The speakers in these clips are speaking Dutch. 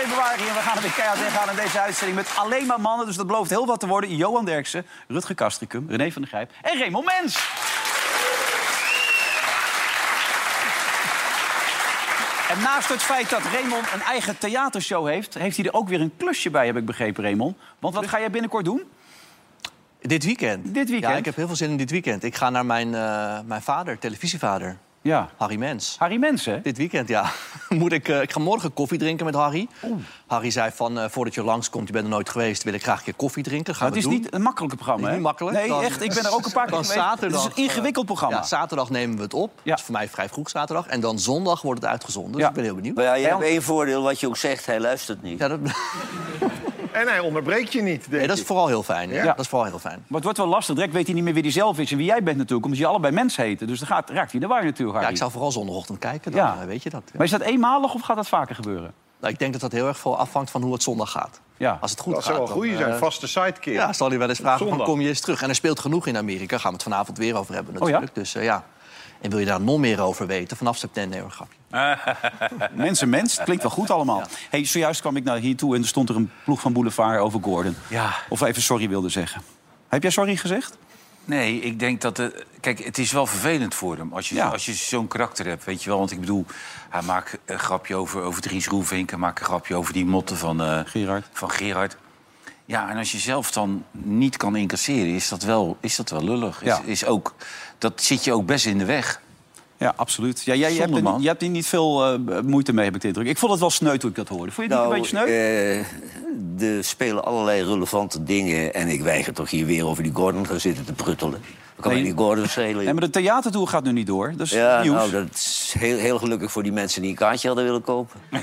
februari en we gaan er weer keihard in gaan in deze uitzending... met alleen maar mannen, dus dat belooft heel wat te worden. Johan Derksen, Rutger Kastricum, René van der Grijp en Raymond Mens. En naast het feit dat Raymond een eigen theatershow heeft... heeft hij er ook weer een klusje bij, heb ik begrepen, Raymond. Want wat ga jij binnenkort doen? Dit weekend? Dit weekend? Ja, ik heb heel veel zin in dit weekend. Ik ga naar mijn, eh, mijn vader, televisievader, Ja. Harry Mens. Harry Mens, hè? Dit weekend, ja. Moet ik, eh, ik ga morgen koffie drinken met Harry. Harry zei van, eh, voordat je langskomt, je bent er nooit geweest... wil ik graag een keer koffie drinken. Gaan het is doen. niet een makkelijk programma, hè? niet makkelijk. Nee, Dan- echt. Ik ben er ook een paar keer geweest. zaterdag, het is een ingewikkeld programma. Ja, zaterdag nemen we het op. Ja. Dat is voor mij vrij vroeg zaterdag. En dan zondag wordt het uitgezonden. Dus Ja. ik ben heel benieuwd. Maar ja, je hebt één voordeel, wat je ook zegt, hij luistert niet. Ja, dat, En hij onderbreekt je niet, denk nee, dat is ik. vooral heel fijn. Ja. Dat is vooral heel fijn. Maar het wordt wel lastig. Direct weet hij niet meer wie hij zelf is en wie jij bent natuurlijk. Omdat je allebei mens heten. Dus dan gaat, raakt hij de war natuurlijk, Ja, Harry. ik zou vooral zondagochtend kijken, dan Ja. eh, weet je dat. ja. Maar is dat eenmalig of gaat dat vaker gebeuren? Nou, ik denk dat dat heel erg veel afhangt van hoe het zondag gaat. Ja. Als het goed Dat gaat, zou wel dan, goed zijn, eh, vaste sidekick. Ja, zal hij wel eens vragen, van, kom je eens terug? En er speelt genoeg in Amerika, gaan we het vanavond weer over hebben Oh ja? natuurlijk. Dus eh, ja, en wil je daar nog meer over weten, vanaf september, nee, hoor, grapje. Mens en mens, het klinkt wel goed allemaal. Hey, zojuist kwam ik naar hier toe en er stond er een ploeg van Boulevard over Gordon. Ja. Of even sorry wilde zeggen. Heb jij sorry gezegd? Nee, ik denk dat... Het, kijk, het is wel vervelend voor hem als je, Ja. als je zo'n karakter hebt, weet je wel. Want ik bedoel, hij maakt een grapje over, over Dries Roelvink... hij maakt een grapje over die motten van, eh, Gerard. van Gerard. Ja, en als je zelf dan niet kan incasseren, is dat wel, is dat wel lullig. Ja. Is, is ook, dat zit je ook best in de weg. Ja, absoluut. Ja, jij, Zonde, hebt er, man. jij hebt hier niet veel eh, moeite mee, heb ik de indruk. Ik vond het wel sneu toen ik dat hoorde. Vond je het niet een beetje sneu? eh, er spelen allerlei relevante dingen. En ik weiger toch hier weer over die Gordon gaan zitten te pruttelen. Wat kan Nee. mij die Gordon schelen? Nee, maar de theatertour gaat nu niet door. Dat is ja, nieuws. nou, dat is heel, heel gelukkig voor die mensen die een kaartje hadden willen kopen.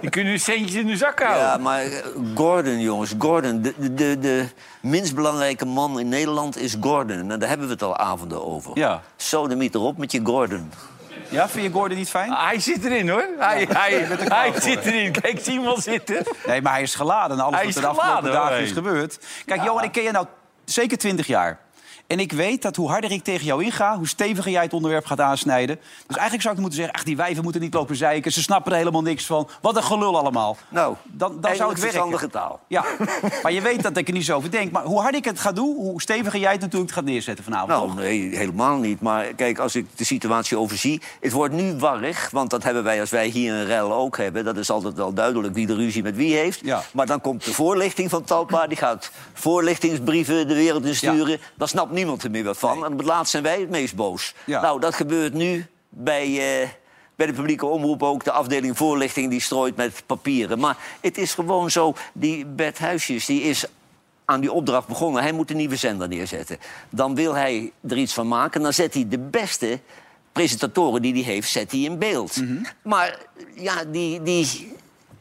Die kunnen hun centjes in de zak houden. Ja, maar eh, Gordon, jongens, Gordon. De, de, de, de minst belangrijke man in Nederland is Gordon. En daar hebben we het al avonden over. Ja. Sodemiet erop met je Gordon. Ja, vind je Gordon niet fijn? Hij zit erin, hoor. Hij, hij, hij zit erin. Kijk, Simon zitten. Nee, maar hij is geladen. en Alles Hij wat is er de afgelopen geladen, dagen is gebeurd. Kijk, Johan, ik ken je nou zeker 20 jaar. En ik weet dat hoe harder ik tegen jou inga, hoe steviger jij het onderwerp gaat aansnijden. Dus eigenlijk zou ik moeten zeggen, ach, die wijven moeten niet lopen zeiken. Ze snappen er helemaal niks van. Wat een gelul allemaal. Nou, dan, dan zou het werken. taal. Ja, maar je weet dat ik er niet zo over denk. Maar hoe harder ik het ga doen, hoe steviger jij het natuurlijk gaat neerzetten vanavond. Nou, toch? nee, helemaal niet. Maar kijk, als ik de situatie overzie... Het wordt nu warrig, want dat hebben wij als wij hier een rel ook hebben. Dat is altijd wel duidelijk wie de ruzie met wie heeft. Ja. Maar dan komt de voorlichting van Talpa. Die gaat voorlichtingsbrieven de wereld in sturen. Daar snapt niemand er meer wat van. En op het laatst zijn wij het meest boos. Ja. Nou, dat gebeurt nu bij... eh, bij de publieke omroep ook, de afdeling voorlichting... die strooit met papieren. Maar het is gewoon zo, die Bert Huisjes... die is aan die opdracht begonnen. Hij moet een nieuwe zender neerzetten. Dan wil hij er iets van maken. Dan zet hij de beste presentatoren die hij heeft, zet hij in beeld. Maar ja, die, die,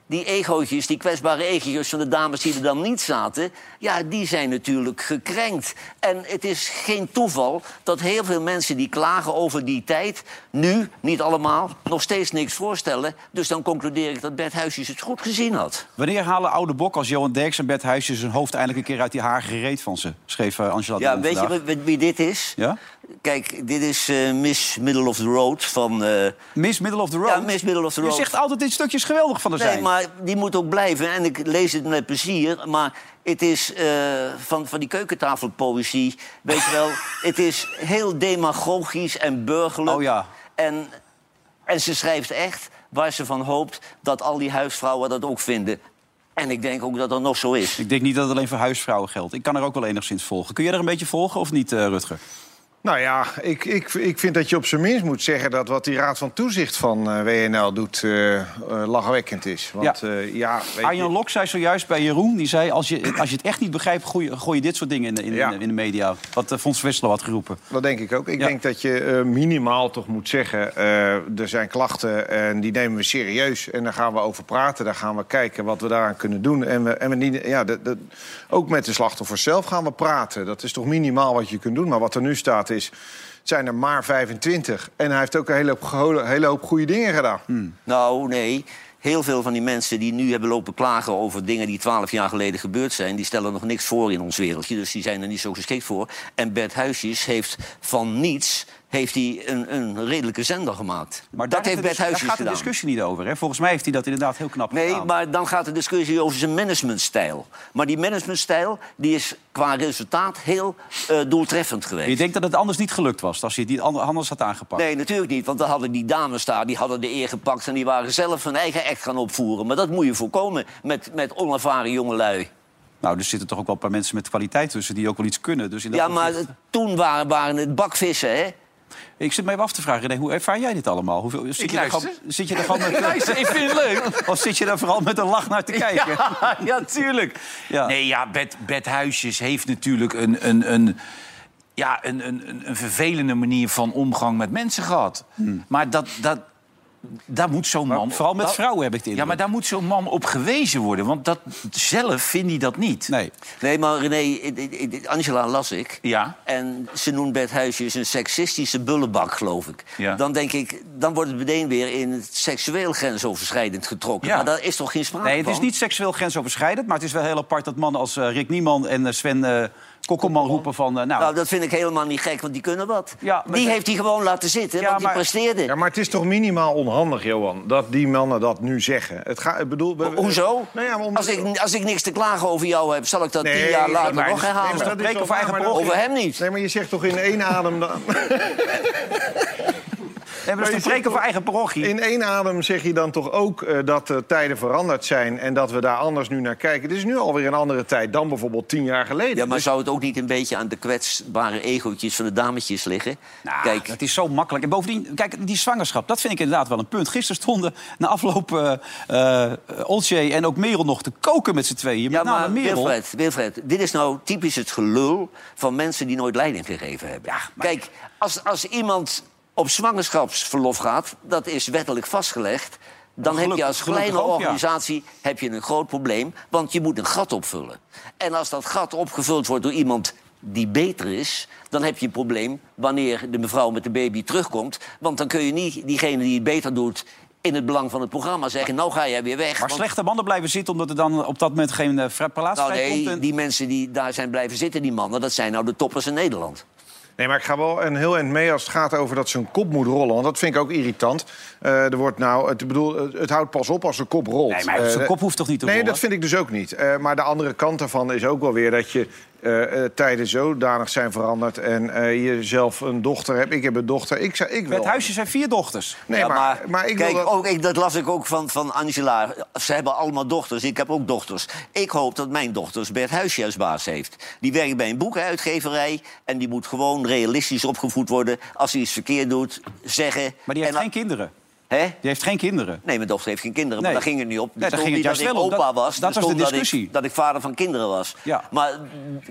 die egootjes, die kwetsbare egootjes van de dames die er dan niet zaten... ja, die zijn natuurlijk gekrenkt. En het is geen toeval dat heel veel mensen die klagen over die tijd... nu, niet allemaal, nog steeds niks voorstellen. Dus dan concludeer ik dat Bert Huisjes het goed gezien had. Wanneer halen oude bok als Johan Derks en Bert Huisjes... zijn hoofd eindelijk een keer uit die haar gereed van ze? Schreef eh, Angela de Ja, weet je vandaag. wie dit is? Ja? Kijk, dit is eh, Miss Middle of the Road van... eh, Miss Middle of the Road? Ja, Miss Middle of the Je Road. zegt altijd dit stukje is geweldig van de Nee, zijn. maar die moet ook blijven. En ik lees het met plezier. Maar het is eh, van, van die keukentafelpoëzie, weet je wel... het is heel demagogisch en burgerlijk. Oh ja. En, en ze schrijft echt waar ze van hoopt dat al die huisvrouwen dat ook vinden. En ik denk ook dat dat nog zo is. Ik denk niet dat het alleen voor huisvrouwen geldt. Ik kan er ook wel enigszins volgen. Kun jij er een beetje volgen of niet, Rutger? Nou ja, ik, ik, ik vind dat je op zijn minst moet zeggen... dat wat die Raad van Toezicht van eh, WNL doet eh, lachwekkend is. Want ja, ja weet Arjen je, Lok zei zojuist bij Jeroen, die zei... als je, als je het echt niet begrijpt, gooi, gooi je dit soort dingen in de, in, Ja. in de media. Wat uh, Fons Wesselo had geroepen. dat denk ik ook. Ik Ja. denk dat je minimaal toch moet zeggen... er zijn klachten en die nemen we serieus. En daar gaan we over praten. Daar gaan we kijken wat we daaraan kunnen doen. En, we, en we niet, ja, de, de- ook met de slachtoffers zelf gaan we praten. Dat is toch minimaal wat je kunt doen. Maar wat er nu staat is... zijn er maar 25. En hij heeft ook een hele hoop, hele hoop goede dingen gedaan. Nou, nee. Heel veel van die mensen die nu hebben lopen klagen over dingen die twaalf jaar geleden gebeurd zijn, die stellen nog niks voor in ons wereldje. Dus die zijn er niet zo geschikt voor. En Bert Huisjes heeft van niets heeft hij een, een redelijke zender gemaakt. Maar dat daar heeft Bert daar gaat de gedaan. discussie niet over. Hè? Volgens mij heeft hij dat inderdaad heel knap Nee, gedaan. maar dan gaat de discussie over zijn managementstijl. Maar die managementstijl die is qua resultaat heel eh, doeltreffend geweest. Je denkt dat het anders niet gelukt was, als hij het niet anders had aangepakt. Nee, natuurlijk niet. Want dan hadden die dames daar, die hadden de eer gepakt... en die waren zelf hun eigen act gaan opvoeren. Maar dat moet je voorkomen met, met onervaren jongelui. Nou, er zitten toch ook wel een paar mensen met kwaliteit tussen die ook wel iets kunnen. Dus in dat Ja, maar toen waren, waren het bakvissen, hè? Ik zit me even af te vragen, René, hoe ervaar jij dit allemaal? Hoeveel, zit, Ik je er luister. gewoon, zit je er gewoon met, Luister, ik vind het leuk. of zit je er vooral met een lach naar te kijken? Ja, ja, tuurlijk. Ja. Nee, ja, Bert, Bert Huisjes heeft natuurlijk een, een, een, ja, een, een, een- een vervelende manier van omgang met mensen gehad. Maar dat, dat, daar moet zo'n man... Vooral met dat- vrouwen heb ik de Ja, indruk. maar daar moet zo'n man op gewezen worden. Want dat, zelf vindt hij dat niet. Nee. Nee, maar René, Angela las ik. Ja. En ze noemt Bert Huisjes een seksistische bullebak, geloof ik. Ja. Dan denk ik, dan wordt het meteen weer in het seksueel grensoverschrijdend getrokken. Ja. Maar daar is toch geen sprake Nee, het is van? niet seksueel grensoverschrijdend, maar het is wel heel apart dat mannen als eh, Rick Nieman en eh, Sven eh Kokkelman roepen van... eh, nou, Nou, dat vind ik helemaal niet gek, want die kunnen wat. Ja, die heeft hij gewoon laten zitten, Ja, want die maar- presteerde. Ja, maar het is toch minimaal onhandig, Johan, dat die mannen dat nu zeggen. Het gaat, ik bedoel, Hoezo? Nou ja, om- als, ik, als ik niks te klagen over jou heb, zal ik dat Nee, tien jaar later maar- nog herhalen. nee, maar dat is waar, eigen maar over hem niet. Nee, maar je zegt toch in één adem... Dan, nee, maar dat is je te spreken voor eigen parochie. in één adem zeg je dan toch ook eh, dat de tijden veranderd zijn... en dat we daar anders nu naar kijken. Het is nu alweer een andere tijd dan bijvoorbeeld tien jaar geleden. Ja, maar Dus- zou het ook niet een beetje aan de kwetsbare egootjes van de dametjes liggen? Nou, Kijk, het is zo makkelijk. En bovendien, kijk, die zwangerschap, dat vind ik inderdaad wel een punt. Gisteren stonden na afloop eh eh, Olsje en ook Merel nog te koken met z'n tweeën. Met ja, name maar Merel. Wilfred, Wilfred, dit is nou typisch het gelul van mensen die nooit leiding gegeven hebben. Kijk, als, als iemand op zwangerschapsverlof gaat, dat is wettelijk vastgelegd... dan heb je als kleine ook, ja. organisatie heb je een groot probleem... want je moet een gat opvullen. En als dat gat opgevuld wordt door iemand die beter is... dan heb je een probleem wanneer de mevrouw met de baby terugkomt. Want dan kun je niet diegene die het beter doet... in het belang van het programma zeggen, nou ga jij weer weg. Maar want- slechte mannen blijven zitten omdat er dan op dat moment geen uh, plaats nou vrij komt. nee, en- die mensen die daar zijn blijven zitten, die mannen... dat zijn nou de toppers in Nederland. Nee, maar ik ga wel een heel eind mee als het gaat over dat zijn kop moet rollen. Want dat vind ik ook irritant. Eh, er wordt nou, het, ik bedoel, het, houdt pas op als zijn kop rolt. Nee, maar zijn Eh, kop hoeft toch niet te Nee, rollen? dat vind ik dus ook niet. Eh, maar de andere kant daarvan is ook wel weer dat je eh, eh, tijden zodanig zijn veranderd... en eh, je zelf een dochter hebt. Ik heb een dochter. Ik, zou- ik wil... Het huisje zijn vier dochters. Nee, Ja, maar, maar, ik kijk, wil dat... ook, ik, dat las ik ook van, van Angela. Ze hebben allemaal dochters. Ik heb ook dochters. Ik hoop dat mijn dochters Bert Huisje als baas heeft. Die werkt bij een boekenuitgeverij... en die moet gewoon realistisch opgevoed worden. Als hij iets verkeerd doet, zeggen... Maar die heeft En- geen kinderen. Hè? Die heeft geen kinderen. Nee, mijn dochter heeft geen kinderen, Nee. maar daar ging het niet op. Nee, daar ging het niet dat ik opa Dat- was. dat was de stond dat discussie. ik, dat ik vader van kinderen was. Ja. Maar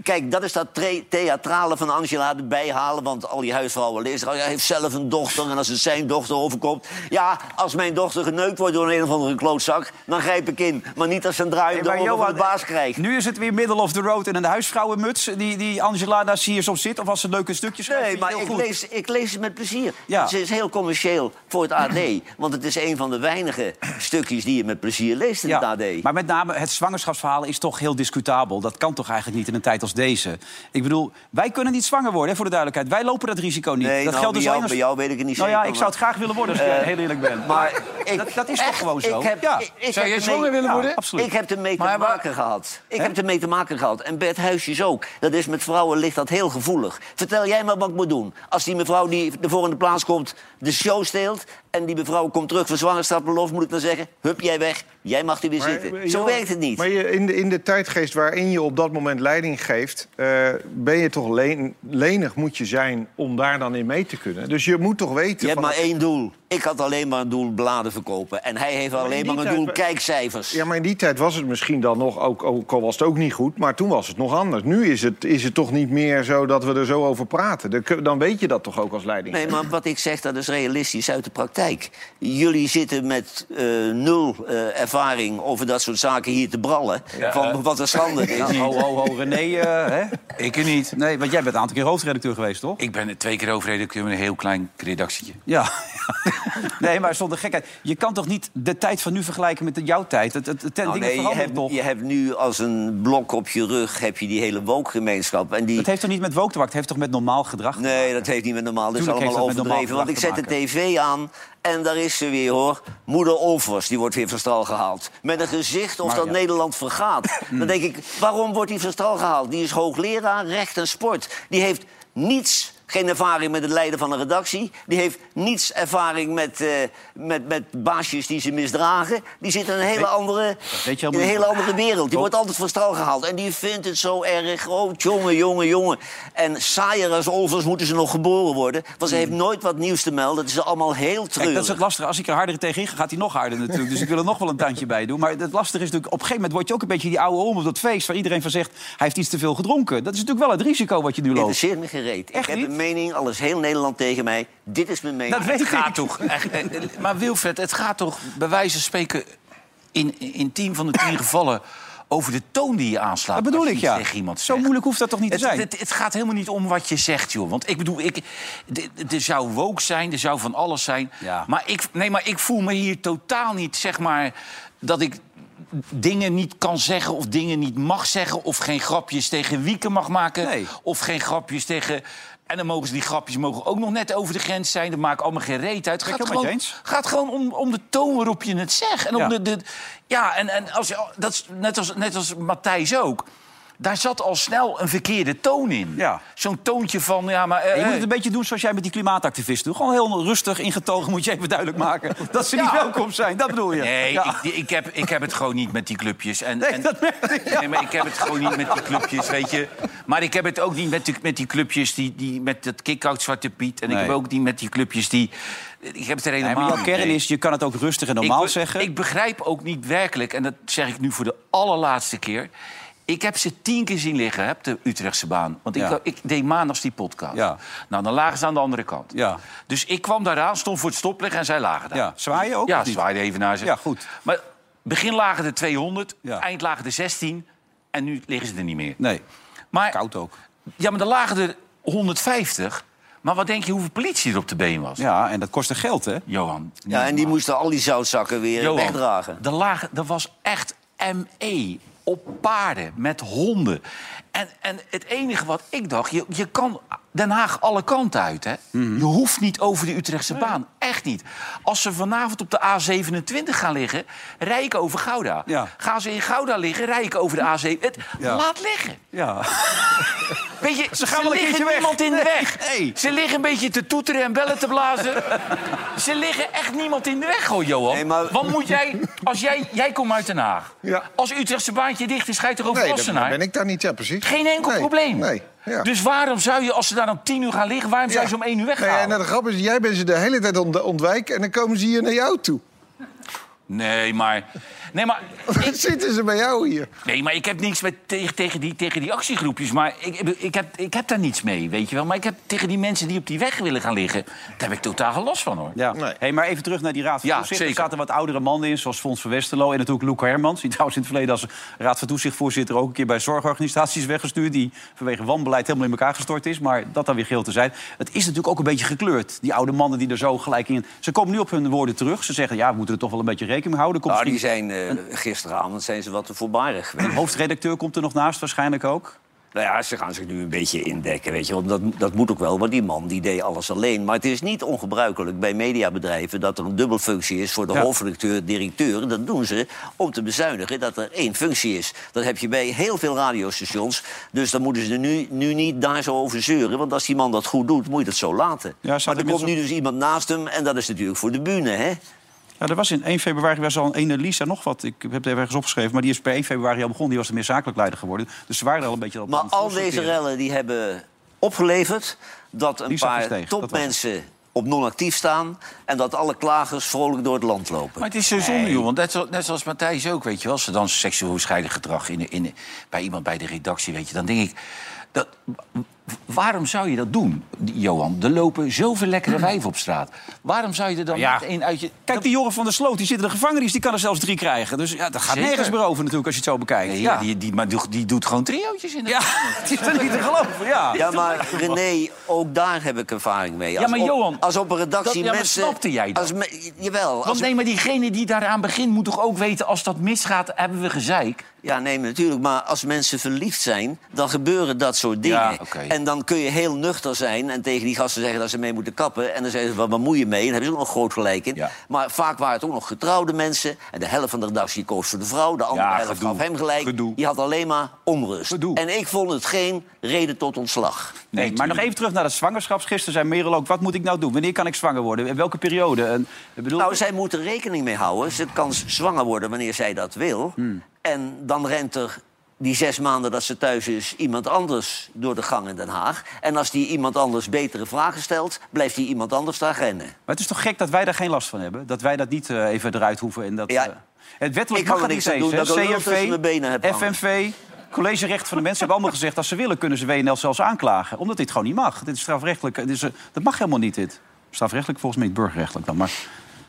kijk, dat is dat theatrale van Angela erbij halen. Want al die huisvrouwen lezen... Oh, hij heeft zelf een dochter en als het zijn dochter overkomt... Ja, als mijn dochter geneukt wordt door een of andere klootzak... dan grijp ik in. Maar niet als ze een draai Hey, op de baas krijgt. Nu is het weer middle of the road en een huisvrouwenmuts... die, die Angela daar zie je soms zit. Of als ze leuke stukjes schrijft, Nee, maar ik lees, ik lees het met plezier. Ja. Het is heel commercieel voor het AD. Want het is een van de weinige stukjes die je met plezier leest in het AD. Maar met name het zwangerschapsverhaal is toch heel discutabel. Dat kan toch eigenlijk niet in een tijd als deze. Ik bedoel, wij kunnen niet zwanger worden, hè, voor de duidelijkheid. Wij lopen dat risico niet. Nee, dat nou, geldt bij dus jou- alleen als- bij jou weet ik het niet Nou ja, ik zou het graag willen worden als ik Eh, heel eerlijk ben. Maar ik, dat, dat is echt, toch gewoon zo? Ik heb, ja. ik, ik Zou je zwanger willen Ja, worden? absoluut. Ik heb ermee te Maar- maar- maken gehad. Ik heb ermee te maken gehad. En Bert Huisjes ook. Dat is met vrouwen ligt dat heel gevoelig. Vertel jij maar wat ik moet doen. Als die mevrouw die de volgende plaats komt de show steelt... en die mevrouw komt terug van zwangerschapsverlof... moet ik dan zeggen, hup jij weg, Jij mag er weer Maar, zitten. eh, Zo werkt het niet. Maar je, in, de, in de tijdgeest waarin je op dat moment leiding geeft... eh, ben je toch lenig moet je zijn om daar dan in mee te kunnen. Dus je moet toch weten... Je hebt maar één doel. Ik had alleen maar een doel bladen verkopen. En hij heeft alleen maar een doel kijkcijfers. Ja, maar in die tijd was het misschien dan nog, ook, ook al was het ook niet goed... maar toen was het nog anders. Nu is het, is het toch niet meer zo dat we er zo over praten. Dan- Dan weet je dat toch ook als leiding. Nee, maar wat ik zeg, dat is realistisch uit de praktijk. Jullie zitten met eh, nul eh, ervaring over dat soort zaken hier te brallen. van wat een schande is. Ho, ho, ho, René, eh, hè? Ik er niet. Nee, want jij bent een aantal keer hoofdredacteur geweest, toch? Ik ben twee keer hoofdredacteur met een heel klein redactietje. Ja. nee, maar zonder gekheid. Je kan toch niet de tijd van nu vergelijken met de jouw tijd? Het, het, het, Nou, dingen nee, je, hebt, toch? je hebt nu als een blok op je rug heb je die hele woke-gemeenschap. En die, Het heeft toch niet met woke te maken? Het heeft toch met normaal gedrag te Nee, dat heeft niet met normaal. Dat is allemaal dat overdreven. Want ik zet de tv aan en daar is ze weer, hoor. Moeder Olvers, die wordt weer van stal gehaald. Met een gezicht of Maar dat ja. Nederland vergaat. Dan denk ik, waarom wordt die van stal gehaald? Die is hoogleraar recht en sport. Die heeft niets... Geen ervaring met het leiden van een redactie. Die heeft niets ervaring met, eh, met, met baasjes die ze misdragen. Die zit in een hele andere, weet je in een hele andere wereld. Die wordt altijd van stal gehaald. En die vindt het zo erg groot. Jongen, jongen, jongen. En saaier als Olvers moeten ze nog geboren worden. Want ze heeft nooit wat nieuws te melden. Het is allemaal heel Hmm. Kijk, treurig. dat is het lastige. Als ik er harder tegenin ga, gaat hij nog harder natuurlijk. Dus ik wil er nog wel een tandje bij doen. Maar het lastige is natuurlijk... op een gegeven moment word je ook een beetje die oude om op dat feest... waar iedereen van zegt, hij heeft iets te veel gedronken. Dat is natuurlijk wel het risico wat je nu loopt. Interesseert me gereed. Echt ik heb niet? Mening, al is heel Nederland tegen mij. Dit is mijn mening. Dat weet Het gaat ik. toch. echt, eh, eh, Maar Wilfred, het gaat toch bij wijze van spreken in, in tien van de tien gevallen over de toon die je aanslaat. Dat bedoel ik, ja. Tegen iemand Zo moeilijk hoeft dat toch niet te Het, zijn? het, het gaat helemaal niet om wat je zegt, joh. Want ik bedoel, ik, er zou woke zijn, er zou van alles zijn. Ja. Maar, ik, nee, maar ik voel me hier totaal niet, zeg maar, dat ik dingen niet kan zeggen of dingen niet mag zeggen... of geen grapjes tegen Wieken mag maken Nee. of geen grapjes tegen... En dan mogen ze die grapjes mogen ook nog net over de grens zijn. Dat maakt allemaal geen reet uit. Het gaat gewoon, eens? gaat gewoon om, om de toon waarop je het zegt. En om Ja. de, de, ja, en, en als je, dat is net als, net als Matthijs ook. Daar zat al snel een verkeerde toon in. Ja. Zo'n toontje van, ja, maar... eh, Je moet het eh, een beetje doen zoals jij met die klimaatactivisten doet. Gewoon heel rustig, ingetogen moet je even duidelijk maken... dat ze niet welkom zijn, dat bedoel je. Nee, Ja. ik, ik, heb, ik heb het gewoon niet met die clubjes. En, Nee, en, dat merk ik, nee, maar ik heb het gewoon niet met die clubjes, weet je. Maar ik heb het ook niet met, die- met die clubjes die, die met dat kick-out Zwarte Piet. En ik Nee. heb ook niet met die clubjes die... Ik heb het er Nee, helemaal maar jouw niet kern is, je kan het ook rustig en normaal ik, zeggen. Ik begrijp ook niet werkelijk, en dat zeg ik nu voor de allerlaatste keer... Ik heb ze tien keer zien liggen, hè, op de Utrechtse baan. Want ik, Ja. ik deed maandags die podcast. Ja. Nou, dan lagen ze aan de andere kant. Ja. Dus ik kwam daar aan, stond voor het stoplicht en zij lagen daar. Ja, zwaaien ook? Ja, zwaaide even naar ze. Ja, goed. Maar begin lagen er 200, Ja. eind lagen er 16... en nu liggen ze er niet meer. Nee, Maar, koud ook. Ja, maar er lagen er 150. Maar wat denk je hoeveel politie er op de been was? Ja, en dat kostte geld, hè? Johan. Ja, en die moesten al die zoutzakken weer Johan, wegdragen. Er, lagen, er was echt ME op paarden met honden. En, en het enige wat ik dacht, je, je kan Den Haag alle kanten uit. Hè? Mhm. Je hoeft niet over de Utrechtse baan. Echt niet. Als ze vanavond op de A27 gaan liggen, rij ik over Gouda. Ja. Gaan ze in Gouda liggen, rij ik over de A7. Het, Ja. Laat liggen. Ja. Weet je, ze, gaan wel een liggen keertje weg. niemand in de weg. Nee. Ze liggen een beetje te toeteren en bellen te blazen. ze liggen echt niemand in de weg, hoor, Johan. Nee, maar- Want moet jij, als jij, jij komt uit Den Haag. Ja. Als Utrechtse baantje dicht is, ga je toch over Nee, dan Wassenaar? ben ik daar niet, ja, precies. Geen enkel Nee, probleem. Nee, ja. Dus waarom zou je, als ze daar om tien uur gaan liggen... waarom zou je Ja. ze om één uur Nee, weghalen? en de grap is, jij bent ze de hele tijd ont ontwijken... en dan komen ze hier naar jou toe. Nee, maar... Nee, maar... Zitten ze bij jou hier. Nee, maar ik heb niks met, tegen, tegen, die, tegen die actiegroepjes. Maar ik, ik, heb, ik heb daar niets mee, weet je wel. Maar ik heb tegen die mensen die op die weg willen gaan liggen... daar heb ik totaal geen last van, hoor. Ja. Nee. Hey, maar even terug naar die Raad van Ja, Toezicht. Er zeker. zaten wat oudere mannen in, zoals Fons van Westerlo... en natuurlijk Loek Hermans, die trouwens in het verleden... als Raad van Toezichtvoorzitter ook een keer bij zorgorganisaties weggestuurd... die vanwege wanbeleid helemaal in elkaar gestort is. Maar dat dan weer geel te zijn. Het is natuurlijk ook een beetje gekleurd. Die oude mannen die er zo gelijk in... Ze komen nu op hun woorden terug. Ze zeggen, ja, we moeten er toch wel een beetje rekening mee houden. Komt Nou, die zijn eh, gisteravond zijn ze wat te voorbarig geweest. Hoofdredacteur komt er nog naast waarschijnlijk ook. Nou ja, ze gaan zich nu een beetje indekken, weet je. Want dat, dat moet ook wel, want die man die deed alles alleen. Maar het is niet ongebruikelijk bij mediabedrijven... dat er een dubbelfunctie is voor de Ja. hoofdredacteur, directeur. Dat doen ze om te bezuinigen dat er één functie is. Dat heb je bij heel veel radiostations. Dus dan moeten ze er nu, nu niet daar zo over zeuren. Want als die man dat goed doet, moet je dat zo laten. Ja, maar er komt nu dus iemand naast hem... en dat is natuurlijk voor de bühne, hè? Ja, er was in 1 februari was al een ene Lisa nog wat. Ik heb het even ergens opgeschreven. Maar die is per 1 februari al begonnen. Die was de meer zakelijk leider geworden. Dus ze waren er al een beetje op Maar al deze rellen die hebben opgeleverd dat een Lisa paar topmensen op non-actief staan... en dat alle klagers vrolijk door het land lopen. Maar het is zo zonde, joh. Want net, zo- net zoals Matthijs ook, weet je wel. Als er dan seksueel gescheiden gedrag in, in, bij iemand bij de redactie, weet je. Dan denk ik, dat, waarom zou je dat doen, Johan? Er lopen zoveel lekkere wijven op straat. Waarom zou je er dan Ja. met één uit je... Kijk, die Joren van der Sloot, die zit in de gevangenis. Die kan er zelfs drie krijgen. Dus ja, dat gaat Zeker. nergens meer over natuurlijk als je het zo bekijkt. Nee, ja, ja. die, die, maar die, die doet gewoon triootjes in de ja, het is er niet te geloven. Ja. Ja, maar René, ook daar heb ik ervaring mee. Ja, Als maar op- Johan, Als op een redactie dat- ja, maar mensen... snapte jij dat? Als me- jawel. Als Want nee, maar diegene die daaraan begint moet toch ook weten... als dat misgaat, hebben we gezeik. Ja, nee, natuurlijk. Maar als mensen verliefd zijn, dan gebeuren dat soort dingen. Ja. En dan kun je heel nuchter zijn en tegen die gasten zeggen dat ze mee moeten kappen. En dan zeggen ze, wat bemoei je mee? En daar hebben ze ook nog groot gelijk in. Ja. Maar vaak waren het ook nog getrouwde mensen. En de helft van de redactie koos voor de vrouw. De andere Ja, helft gedoe. gaf hem gelijk. Gedoe. Die had alleen maar onrust. Gedoe. En ik vond het geen reden tot ontslag. Nee, maar nog even terug naar het zwangerschapsgisteren. zei Merel ook, wat moet ik nou doen? Wanneer kan ik zwanger worden? In welke periode? En, bedoel, Nou, zij moet er rekening mee houden. Ze kan zwanger worden wanneer zij dat wil. Hmm. En dan rent er die zes maanden dat ze thuis is... iemand anders door de gang in Den Haag. En als die iemand anders betere vragen stelt... blijft die iemand anders daar rennen. Maar het is toch gek dat wij daar geen last van hebben? Dat wij dat niet eh, even eruit hoeven. En dat, Ja. eh, het wettelijk Ik kan mag er niks niet aan doen dat tussen mijn benen heb. FNV, College Recht van de Mensen hebben allemaal gezegd... als ze willen kunnen ze WNL zelfs aanklagen. Omdat dit gewoon niet mag. Dit is strafrechtelijk. Dit is, eh, dat mag helemaal niet, dit. Strafrechtelijk volgens mij niet, burgerrechtelijk dan. Maar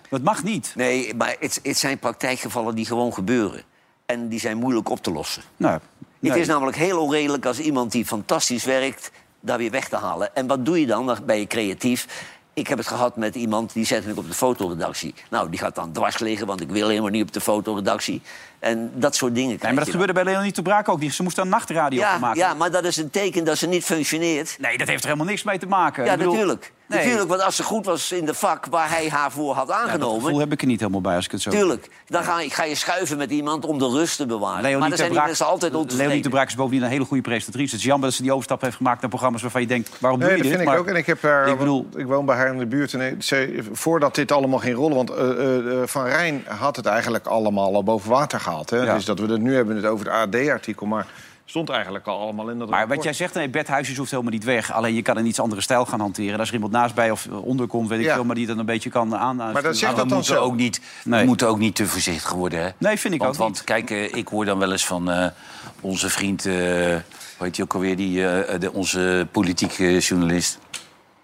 dat mag niet. Nee, maar het, het zijn praktijkgevallen die gewoon gebeuren. En die zijn moeilijk op te lossen. Nou, nee. Het is namelijk heel onredelijk als iemand die fantastisch werkt... daar weer weg te halen. En wat doe je dan? Dan ben je creatief. Ik heb het gehad met iemand die zette ik op de fotoredactie. Nou, die gaat dan dwars liggen, want ik wil helemaal niet op de fotoredactie. En dat soort dingen Nee, krijg maar dat je gebeurde bij Leonie te Braak ook. Die- Ze moest dan nachtradio ja, maken. ja, maar dat is een teken dat ze niet functioneert. Nee, dat heeft er helemaal niks mee te maken. Ja, bedoel- natuurlijk. Nee. Natuurlijk, want als ze goed was in de vak waar hij haar voor had Ja, dat aangenomen... gevoel heb ik er niet helemaal bij als ik het zo... Tuurlijk, dan ga je, ga je schuiven met iemand om de rust te bewaren. Leonie maar dan te zijn die Braak- mensen altijd Leonie de Braak is bovendien een hele goede presentatrice. Het is jammer dat ze die overstap heeft gemaakt naar programma's waarvan je denkt... waarom Nee, doe je dat dit? vind ik ook. En ik heb haar, ik bedoel- ik woon bij haar in de buurt. En ze, voordat dit allemaal ging rollen, want eh, eh, Van Rijn had het eigenlijk allemaal al boven water gehaald. Hè? Ja. Dus dat we het nu hebben het over het AD-artikel, maar stond eigenlijk al allemaal in dat Maar wat jij zegt, nee, Bert Huisjes hoeft helemaal niet weg. Alleen je kan een iets andere stijl gaan hanteren. En als er iemand naast bij of onder komt, weet ik Ja. veel... maar die dat een beetje kan aan... Maar dat zegt Maar we dat dan moeten, zo? ook niet, Nee. we moeten ook niet te voorzichtig worden, hè? Nee, vind ik want, ook want niet. kijk, eh, ik hoor dan wel eens van eh, onze vriend... eh hoe heet hij ook alweer? Die, eh, de, onze politieke journalist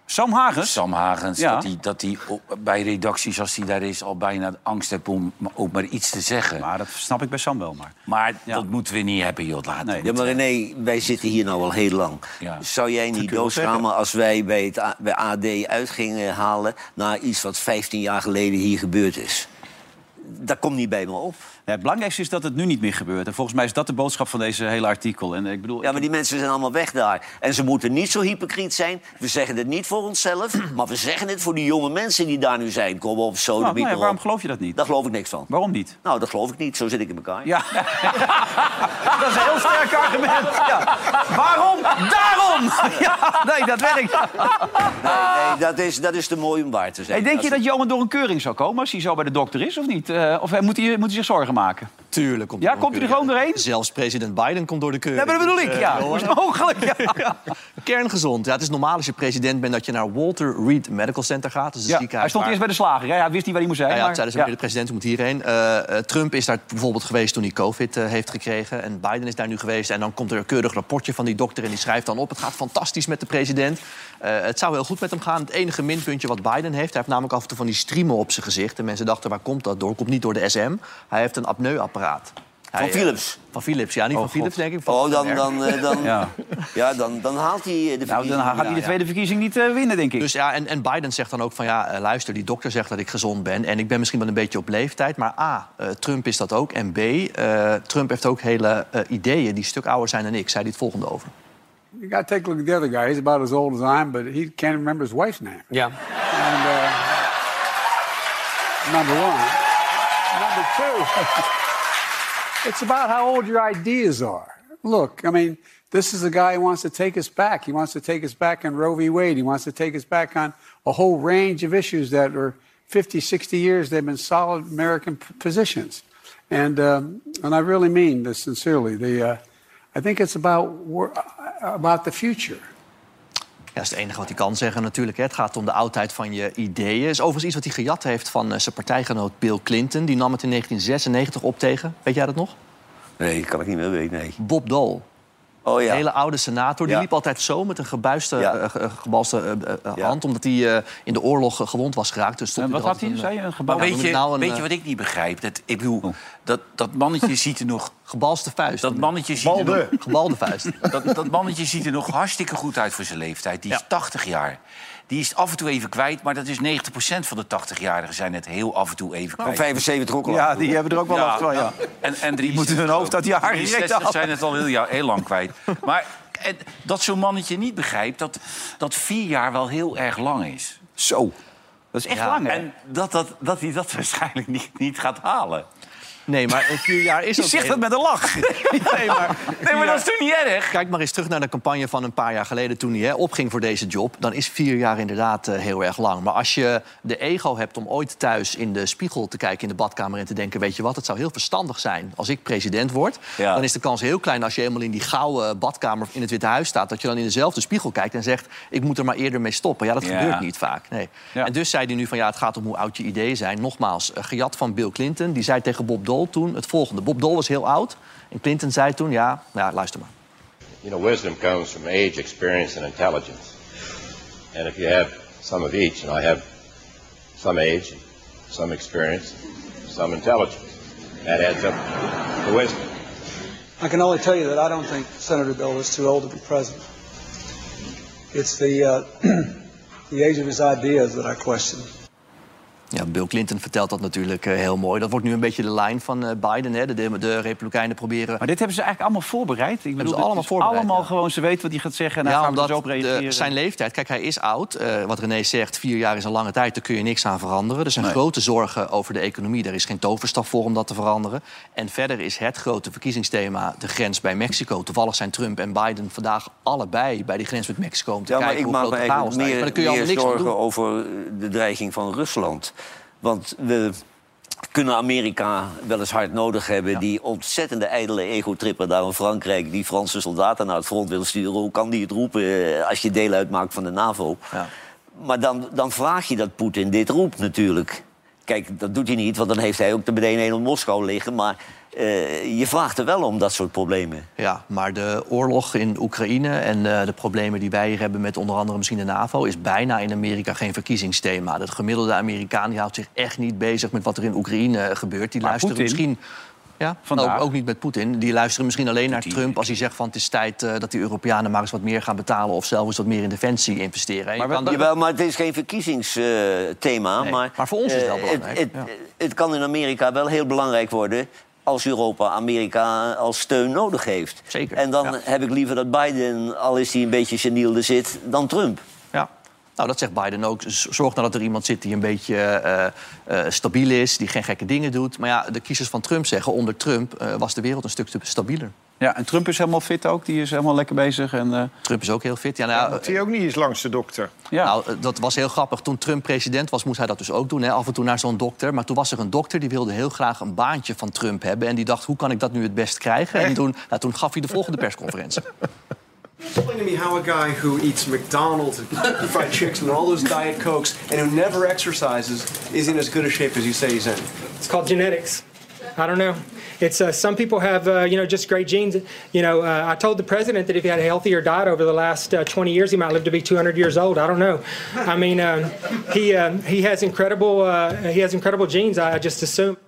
Sam Hagens? Sam Hagens. Ja. Dat hij dat hij op- bij redacties, als hij daar is... al bijna angst heeft om ook maar iets te zeggen. Maar, Maar dat snap ik bij Sam wel. Maar Ja. dat moeten we niet hebben, joh. Laat Nee. Ja, maar René, wij zitten hier nou al heel lang. Ja. Zou jij niet doodschamen als wij bij het A- bij AD uit gingen halen... naar iets wat 15 jaar geleden hier gebeurd is? Dat komt niet bij me op. Het belangrijkste is dat het nu niet meer gebeurt. En volgens mij is dat de boodschap van deze hele artikel. En ik bedoel, Ja, maar die mensen zijn allemaal weg daar. En ze moeten niet zo hypocriet zijn. We zeggen het niet voor onszelf, maar we zeggen het voor die jonge mensen die daar nu zijn. Kom op, zo, Nou, nou ja, waarom geloof je dat niet? Daar geloof ik niks van. Waarom niet? Nou, dat geloof ik niet. Zo zit ik in elkaar. Ja. dat is een heel sterk argument. Ja. Waarom? Daarom! Ja, nee, dat werkt. Nee, nee, dat, is, dat is te mooi om waar te zijn. Hey, denk je dat Johan door een keuring zou komen als hij zo bij de dokter is, of niet? Eh, of eh, moet hij, moet hij zich zorgen maken? Tuurlijk komt Ja, komt hij er gewoon doorheen? Zelfs president Biden komt door de keuring. Ja, maar dat bedoel ik, Dus, ja. eh, Hoe is het mogelijk? Ja. Kerngezond. Ja, het is normaal als je president bent dat je naar Walter Reed Medical Center gaat. Dus Ja, ziekenhuis hij stond waar- eerst bij de slager. Hè? Hij wist niet waar hij moest zijn. Ja, ja, maar- zeiden ze, ja. de president, moet hierheen. Eh, eh, Trump is daar bijvoorbeeld geweest toen hij COVID heeft gekregen. En Biden is daar nu geweest. En dan komt er een keurig rapportje van die dokter... en die schrijft dan op, het gaat fantastisch met de president. Het zou heel goed met hem gaan. Het enige minpuntje wat Biden heeft... hij heeft namelijk af en toe van die striemen op zijn gezicht. En mensen dachten, waar komt dat door? Komt niet door de SM. Hij heeft een apneuapparaat. Hij, Van eh, Philips? Van Philips, ja, niet Oh, van Philips, God. denk ik. Van Oh, dan, dan, eh, dan, ja. Ja. dan, dan haalt hij eh, de Nou, dan gaat hij de ja. tweede verkiezing niet eh, winnen, denk ik. Dus ja, en, en Biden zegt dan ook van ja, luister, die dokter zegt dat ik gezond ben. En ik ben misschien wel een beetje op leeftijd. Maar A, eh, Trump is dat ook. En B, eh, Trump heeft ook hele eh, ideeën die een stuk ouder zijn dan ik. Zei hij het volgende over. You got to take a look at the other guy. He's about as old as I am, but he can't remember his wife's name. Ja. And uh, number one. Number two, it's about how old your ideas are. Look, I mean, this is a guy who wants to take us back. He wants to take us back on Roe v. Wade. He wants to take us back on a whole range of issues that are 50, 60 years, they've been solid American p- positions. And, um, and I really mean this sincerely. The, uh, I think it's about, about the future. Ja, dat is het enige wat hij kan zeggen natuurlijk. Hè. Het gaat om de oudheid van je ideeën. is overigens iets wat hij gejat heeft van eh, zijn partijgenoot Bill Clinton. Die nam het in 1996 op tegen, weet jij dat nog? Nee, kan ik niet meer weten, nee. Bob Dole. Oh Een ja. hele oude senator. Die Ja. liep altijd zo met een gebuiste, Ja. eh, ge- gebalste eh, eh, Ja. hand... omdat hij eh, in de oorlog eh, gewond was geraakt. Dus stond En wat had hij, zei je? Een eh, gebouw? nou, weet je, nou een, weet je eh, wat ik niet begrijp? Dat, ik bedoel, dat, dat mannetje ziet er nog... Gebalste vuist. Dat mannetje, ziet er nog, Balde. Gebalde vuist. dat, dat mannetje ziet er nog hartstikke goed uit voor zijn leeftijd. Die is Ja. 80 jaar. Die is af en toe even kwijt, maar dat is 90% van de 80-jarigen zijn het heel af en toe even Van kwijt. 75 ook al. Ja, die hebben er ook wel last van, ja. nou, En, en die moeten hun hoofd uit die haren 63 direct zijn het al heel, ja, heel lang kwijt. Maar en, dat zo'n mannetje niet begrijpt dat, dat vier jaar wel heel erg lang is. Zo. Dat is echt Ja, lang, hè? En dat, dat, dat hij dat waarschijnlijk niet, niet gaat halen. Nee, maar vier jaar is Je ook... zegt dat met een lach. Nee, maar, nee, maar dat is toch niet erg? Kijk maar eens terug naar de campagne van een paar jaar geleden... toen hij hè, opging voor deze job. Dan is vier jaar inderdaad eh, heel erg lang. Maar als je de ego hebt om ooit thuis in de spiegel te kijken... in de badkamer en te denken... weet je wat, het zou heel verstandig zijn als ik president word... Ja. dan is de kans heel klein als je helemaal in die gouden badkamer... in het Witte Huis staat, dat je dan in dezelfde spiegel kijkt... en zegt, ik moet er maar eerder mee stoppen. Ja, dat Ja. gebeurt niet vaak. Nee. Ja. En dus zei hij nu van, ja, het gaat om hoe oud je ideeën zijn. Nogmaals, eh, gejat van Bill Clinton. Die zei tegen Bob Dole toen het volgende. Bob Dole was heel oud. En Clinton zei toen, ja, nou ja luister maar. You know, wisdom comes from age, experience, and intelligence. And if you have some of each, and I have some age, some experience, some intelligence, that adds up to wisdom. I can only tell you that I don't think Senator Bill is too old to be president. It's the uh, the age of his ideas that I question. Ja, Bill Clinton vertelt dat natuurlijk eh, heel mooi. Dat wordt nu een beetje de lijn van eh, Biden. Hè. De, de, de Republikeinen proberen... Maar dit hebben ze eigenlijk allemaal voorbereid. Ik bedoel, ze allemaal voorbereid, allemaal ja. gewoon, ze weten wat hij gaat zeggen en daar ja, gaan we omdat dus op reageren. de, zijn leeftijd... Kijk, hij is oud. Eh, wat René zegt, vier jaar is een lange tijd. Daar kun je niks aan veranderen. Er zijn Nee. grote zorgen over de economie. Er is geen toverstaf voor om dat te veranderen. En verder is het grote verkiezingsthema de grens bij Mexico. Toevallig zijn Trump en Biden vandaag allebei bij die grens met Mexico... om te Ja, maar kijken ik hoe maak me eigenlijk daar meer, Maar daar kun je meer allemaal niks aan zorgen doen. over de dreiging van Rusland. Want we kunnen Amerika wel eens hard nodig hebben. Die ontzettende ijdele ego-tripper daar in Frankrijk... die Franse soldaten naar het front wil sturen. Hoe kan die het roepen eh, als je deel uitmaakt van de NAVO? Ja. Maar dan, dan vraag je dat Poetin dit roept natuurlijk. Kijk, dat doet hij niet, want dan heeft hij ook de meteen in Moskou liggen. Maar eh, je vraagt er wel om dat soort problemen. Ja, maar de oorlog in Oekraïne en eh, de problemen die wij hier hebben met onder andere misschien de NAVO is bijna in Amerika geen verkiezingsthema. De gemiddelde Amerikaan die houdt zich echt niet bezig met wat er in Oekraïne eh, gebeurt. Die Maar luisteren misschien. Ja, Vandaag? ook, ook niet met Poetin. Die luisteren misschien alleen naar Trump als hij zegt van het is tijd eh, dat die Europeanen maar eens wat meer gaan betalen of zelf eens wat meer in defensie investeren. Maar kan- Jawel, maar het is geen verkiezingsthema. Nee, maar, maar voor ons is het wel belangrijk, Het, ja. het, het kan in Amerika wel heel belangrijk worden als Europa Amerika als steun nodig heeft. Zeker, En dan ja. heb ik liever dat Biden, al is hij een beetje seniel er zit, dan Trump. Ja. Nou, dat zegt Biden ook. Zorg nou dat er iemand zit die een beetje eh, eh, stabiel is, die geen gekke dingen doet. Maar ja, de kiezers van Trump zeggen, onder Trump eh, was de wereld een stuk te stabieler. Ja, en Trump is helemaal fit ook. Die is helemaal lekker bezig. En, eh, Trump is ook heel fit. Ja, nou, Moet hij ook niet eens langs de dokter? ja. Nou, eh, dat was heel grappig. Toen Trump president was, moest hij dat dus ook doen. Hè? Af en toe naar zo'n dokter. Maar toen was er een dokter die wilde heel graag een baantje van Trump hebben. En die dacht, hoe kan ik dat nu het best krijgen? En toen, nou, toen gaf hij de volgende persconferentie. Explain to me how a guy who eats McDonald's and fried chicken and all those Diet Cokes and who never exercises is in as good a shape as you say he's in. It's called genetics. I don't know. It's uh, some people have uh, you know just great genes. You know, uh, I told the president that if he had a healthier diet over the last uh, 20 years, he might live to be 200 years old. I don't know. I mean, um, he uh, he has incredible uh, he has incredible genes. I just assume.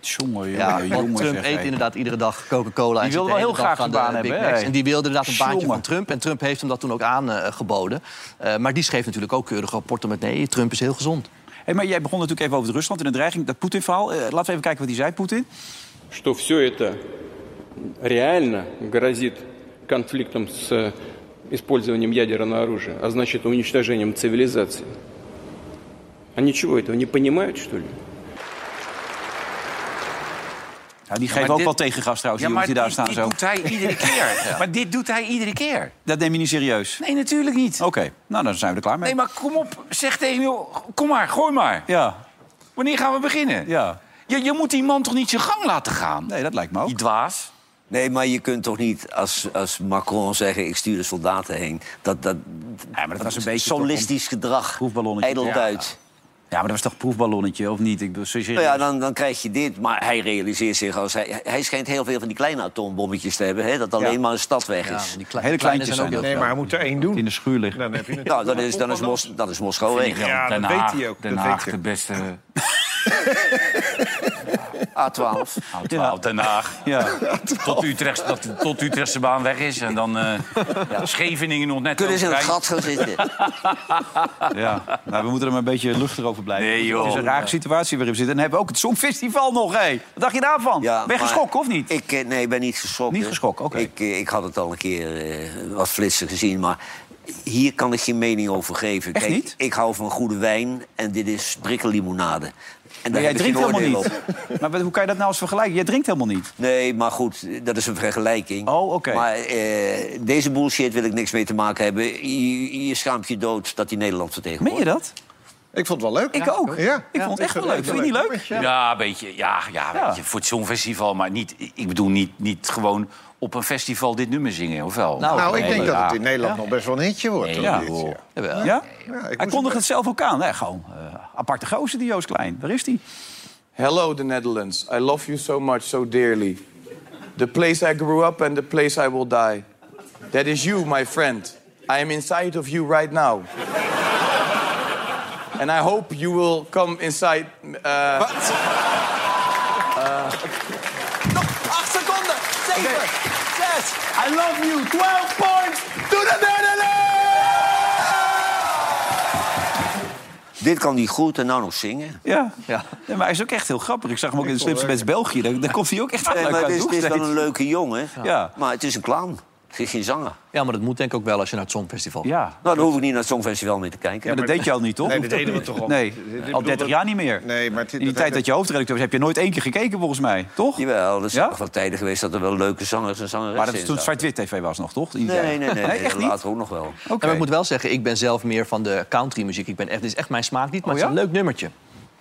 Jongen, jongen, Ja, jongen, want Trump zeg, eet hé. inderdaad iedere dag Coca-Cola. en Die wilde zit de wel hele heel dag graag aan die de baan Big hebben, Macs. hè? En die wilde inderdaad een baantje Jongen. van Trump. En Trump heeft hem dat toen ook aangeboden. Uh, maar die schreef natuurlijk ook keurige rapporten met... nee, Trump is heel gezond. Hey, maar jij begon natuurlijk even over Rusland en de dreiging, dat Poetin-verhaal. Eh, laten we even kijken wat hij zei, Poetin. что все это реально грозит конфликтом с э, использованием ядерного оружия, а значит уничтожением цивилизации. Они чего, этого не понимают, что ли? Ja, die geven maar ook dit- wel tegengas trouwens, Ja, die maar jongens die daar dit, staan dit zo. doet hij iedere keer. Maar dit doet hij iedere keer. Dat neem je niet serieus? Nee, natuurlijk niet. Oké, nou dan zijn we er klaar mee. Nee, maar kom op. Zeg tegen kom maar, gooi maar. Ja, Wanneer gaan we beginnen? ja. Je, je moet die man toch niet zijn gang laten gaan? Nee, dat lijkt me ook. Die dwaas. Nee, maar je kunt toch niet als, als Macron zeggen... ik stuur de soldaten heen. Dat, dat, Ja, maar dat was een beetje solistisch gedrag. proefballonnetje. Ja, maar dat was toch een proefballonnetje, of niet? Ik bedoel, serieus. Nou ja, dan, dan krijg je dit. Maar hij realiseert zich als hij... Hij schijnt heel veel van die kleine atoombommetjes te hebben. Hè, dat alleen Ja. maar een stad weg Ja, is. die kle- Hele kleine kleintjes zijn ook heel Nee, maar hij moet er één Die in doen. de schuur liggen. Dan heb je het. Nou, dan is, dan is, Mos, dan is Moskou weg. Ja, Den dat weet hij ook, Den dat Haag weet hij. de beste... A12. A12 Den Haag. Ja. Tot, Utrecht, dat, tot Utrechtse baan weg is. En dan eh Scheveningen nog net Kunnen ze in het gat gaan zitten? Ja, nou, we moeten er maar een beetje luchtig over blijven. Nee, joh. Het is een rare situatie waarin we zitten. En hebben we ook het Songfestival nog, hé. Wat dacht je daarvan? ben je geschrokken of niet? Ik, eh, nee, ik ben niet geschrokken. Niet geschrokken, oké. Ik, eh, ik had het al een keer eh, wat flitser gezien, maar hier kan ik geen mening over geven. Echt niet? Ik hou van goede wijn en dit is brikkellimonade. En Maar jij drinkt helemaal niet. op. Maar hoe kan je dat nou eens vergelijken? Jij drinkt helemaal niet. Nee, maar goed, dat is een vergelijking. Oh, oké. Maar eh, deze bullshit wil ik niks mee te maken hebben. Je, je schaamt je dood dat hij Nederland Meen vertegenwoordigt. je dat? Ik vond het wel leuk. Ik ook. Ja. Ik vond het echt wel leuk. Vind je niet leuk? Ja, een beetje. Ja, ja, Ja. Weet je, voor het Songfestival. Maar niet, ik bedoel niet, niet gewoon op een festival dit nummer zingen, of wel? Nou, Nou, ik Nee, denk dat het in Nederland nog best wel een hitje wordt. Nee, ja, dit. Ja? Ja, ik Hij kondigt het zelf ook aan. Nee, gewoon eh, aparte gozer, die Joost Klein. Waar is die? Hello, the Netherlands. I love you so much, so dearly. The place I grew up and the place I will die. That is you, my friend. I am inside of you right now. and I hope you will come inside. Uh, Wat? Nog acht seconden. Zeven, zes. I love you. 12 points to the Netherlands. Dit kan hij goed en nou nog zingen. Ja. Ja. Nee, maar hij is ook echt heel grappig. Ik zag hem ook in de slimste mens België. Daar, daar komt hij ook echt Nee, maar het is, is wel een leuke jongen. Ja. Maar het is een clown. Is geen zanger. Ja, maar dat moet denk ik ook wel als je naar het Songfestival gaat. Ja. Nou, dan hoef ik niet naar het Songfestival mee te kijken. Maar dat deed je al niet, toch? Nee, dat deden we toch al. Nee, al 30 dat- jaar niet meer. Nee, maar In die dat- tijd dat je hoofdredacteur was, heb je nooit één keer gekeken, volgens mij. Toch? Jawel, er zijn Ja? nog wel tijden geweest dat er wel leuke zangers en zangeressen Maar dat is toen zwart-wit tv was nog, toch? Nee, nee, nee. nee, nee, echt niet? later ook nog wel. Maar ik moet wel zeggen, ik ben zelf meer van de countrymuziek. Ik ben echt, dit is echt mijn smaak niet, maar Oh, het is een leuk nummertje.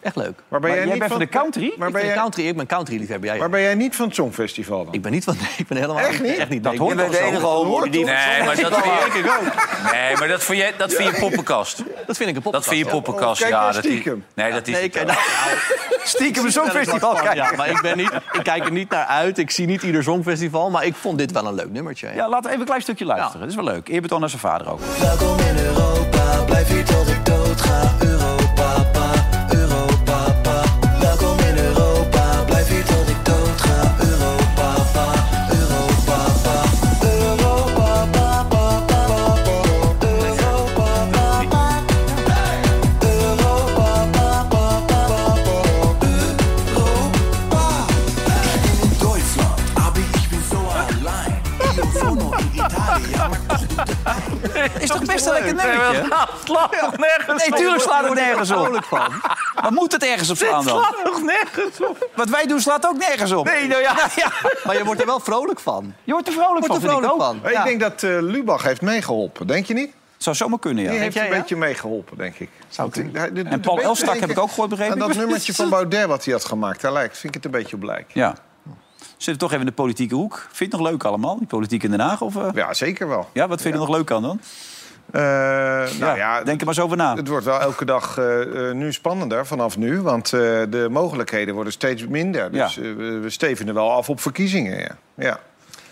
Echt leuk. Maar ben Maar jij, jij niet bent van de country? Maar ik, ben jij, country, ik ben country liefhebber. Ja, ja. maar ben jij niet van het Songfestival dan? Ik ben niet van... Ik ben helemaal Echt niet? Echt niet. Dat hoort ik Je ben de enige die... Nee, maar dat vind ik ook. Nee, maar dat vind je, dat vind je poppenkast. Dat vind ik een pop. Dat vind je poppenkast, ja. jij Dat is, stiekem? nee, dat is nou, Stiekem een songfestival kijken. Ja, maar ik, ben niet, ik kijk er niet naar uit. Ik zie niet ieder songfestival. Maar ik vond dit wel een leuk nummertje. Ja. Ja, laten we even een klein stukje luisteren. Dat is wel leuk. Eerbetoon naar zijn vader ook. Welkom in Europa, blijf hier tot Is toch best een lekker nummertje? Slaat toch nergens Nee, tuurlijk slaat het er nergens op. vrolijk van. Maar moet het ergens op slaan dan? Slaat toch nergens op? Wat wij doen slaat ook nergens op. Nee, nou ja. ja. Maar je wordt er wel vrolijk van. Je wordt er vrolijk Wordt er van, vind ik vrolijk van. Ik denk dat eh, Lubach heeft meegeholpen, denk je niet? Zou zomaar kunnen, ja. Die heeft jij, een beetje meegeholpen, denk ik. Zou En Paul Elstak heb ik ook gehoord, begrepen. Aan dat nummertje van Baudet wat hij had gemaakt, daar lijkt, vind ik het een beetje op. Ja. Zitten we toch even in de politieke hoek. Vind je het nog leuk allemaal, die politiek in Den Haag? Of, eh? Ja, zeker wel. Ja, wat vind je er nog leuk aan dan? Eh, nou ja, Denk er maar eens over na. het wordt wel elke dag eh, nu spannender vanaf nu. Want eh, de mogelijkheden worden steeds minder. Dus Ja. we stevenen wel af op verkiezingen. Ja. Ja.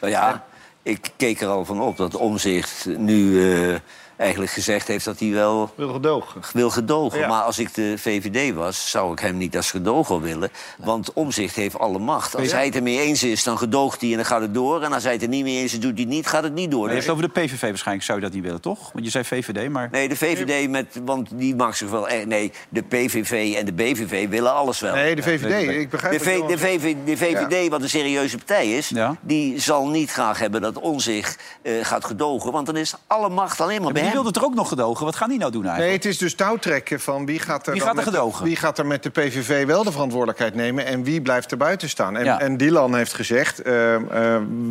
Nou ja, ik keek er al van op dat Omzicht nu eh, eigenlijk gezegd heeft dat hij wel Wil gedogen. wil gedogen. Ja. Maar als ik de VVD was, zou ik hem niet als gedogen willen. Want Omzicht heeft alle macht. Als Ja. hij het ermee eens is, dan gedoogt hij en dan gaat het door. En als hij het er niet mee eens is, doet hij het niet, gaat het niet door. Maar je Dus- hebt het over de PVV waarschijnlijk, zou je dat niet willen, toch? Want je zei VVD, maar... Nee, de VVD, met, want die mag zich wel... echt- Nee, de PVV en de BVV willen alles wel. Nee, de VVD. Ik begrijp De, Johan de. VV, de VVD, wat een serieuze partij is... Ja. die zal niet graag hebben dat Omzicht eh gaat gedogen. Want dan is alle macht alleen maar bij die wilde het er ook nog gedogen. Wat gaan die nou doen Nee, eigenlijk? het is dus touwtrekken van wie gaat er, Wie gaat er met de- gedogen? wie gaat er met de PVV wel de verantwoordelijkheid nemen en wie blijft er buiten staan. En, Ja. en Dylan heeft gezegd, eh, eh,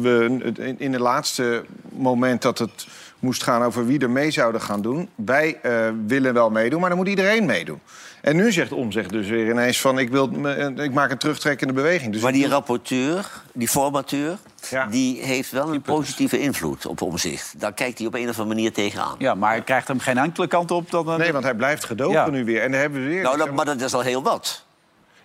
we, in, in het laatste moment dat het moest gaan over wie er mee zouden gaan doen, wij eh, willen wel meedoen, maar dan moet iedereen meedoen. En nu zegt Omzigt dus weer ineens van ik, wil, ik maak een terugtrekkende beweging. Dus Maar die rapporteur, die formateur... die heeft wel een positieve invloed op omzicht. Daar kijkt hij op een of andere manier tegenaan. Ja, maar hij krijgt hem geen enkele kant op. Dan, Nee, want hij blijft gedogen Ja. nu weer. En dan hebben we weer... Nou, dat, maar dat is al heel wat.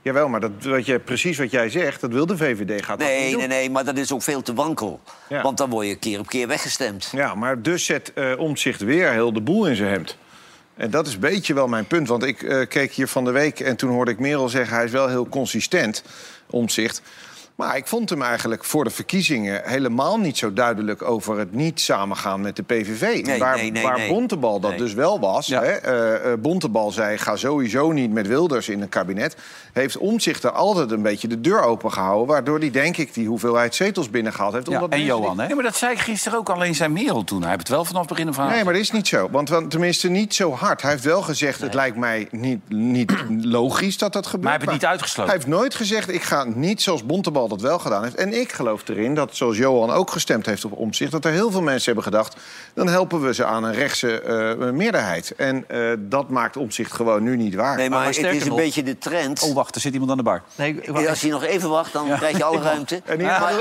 Jawel, maar dat, wat je, precies wat jij zegt, dat wil de VVD gaat dat niet Nee, doen. nee, nee, maar dat is ook veel te wankel. Ja. Want dan word je keer op keer weggestemd. Ja, maar dus zet eh Omtzigt weer heel de boel in zijn hemd. En dat is een beetje wel mijn punt. Want ik eh, keek hier van de week en toen hoorde ik Merel zeggen... hij is wel heel consistent, Omtzigt. Maar ik vond hem eigenlijk voor de verkiezingen... helemaal niet zo duidelijk over het niet samengaan met de PVV. Nee, waar nee, nee, waar nee. Bontebal dat Nee. dus wel was. Hè? eh, eh, Bontebal zei, ga sowieso niet met Wilders in een kabinet. Heeft Omtzigt er altijd een beetje de deur open gehouden... waardoor hij, denk ik, die hoeveelheid zetels binnengehaald heeft. omdat mensen die- Nee, maar dat zei ik gisteren ook. Alleen zijn Merel toen. Hij heeft het wel vanaf het begin af aan. Nee, maar dat is niet zo. Want, want tenminste niet zo hard. Hij heeft wel gezegd, het lijkt mij niet, niet logisch dat dat gebeurt. Maar hij heeft het niet uitgesloten. Hij heeft nooit gezegd, ik ga niet zoals Bontebal dat wel gedaan heeft. En ik geloof erin dat, zoals Johan ook gestemd heeft op omzicht... dat er heel veel mensen hebben gedacht... dan helpen we ze aan een rechtse eh, meerderheid. En eh, dat maakt omzicht gewoon nu niet waar. Nee, maar, het is een beetje de trend. Oh, wacht, er zit iemand aan de bar. Nee, Als je nog even wacht, dan krijg je alle ruimte. En hier- Maar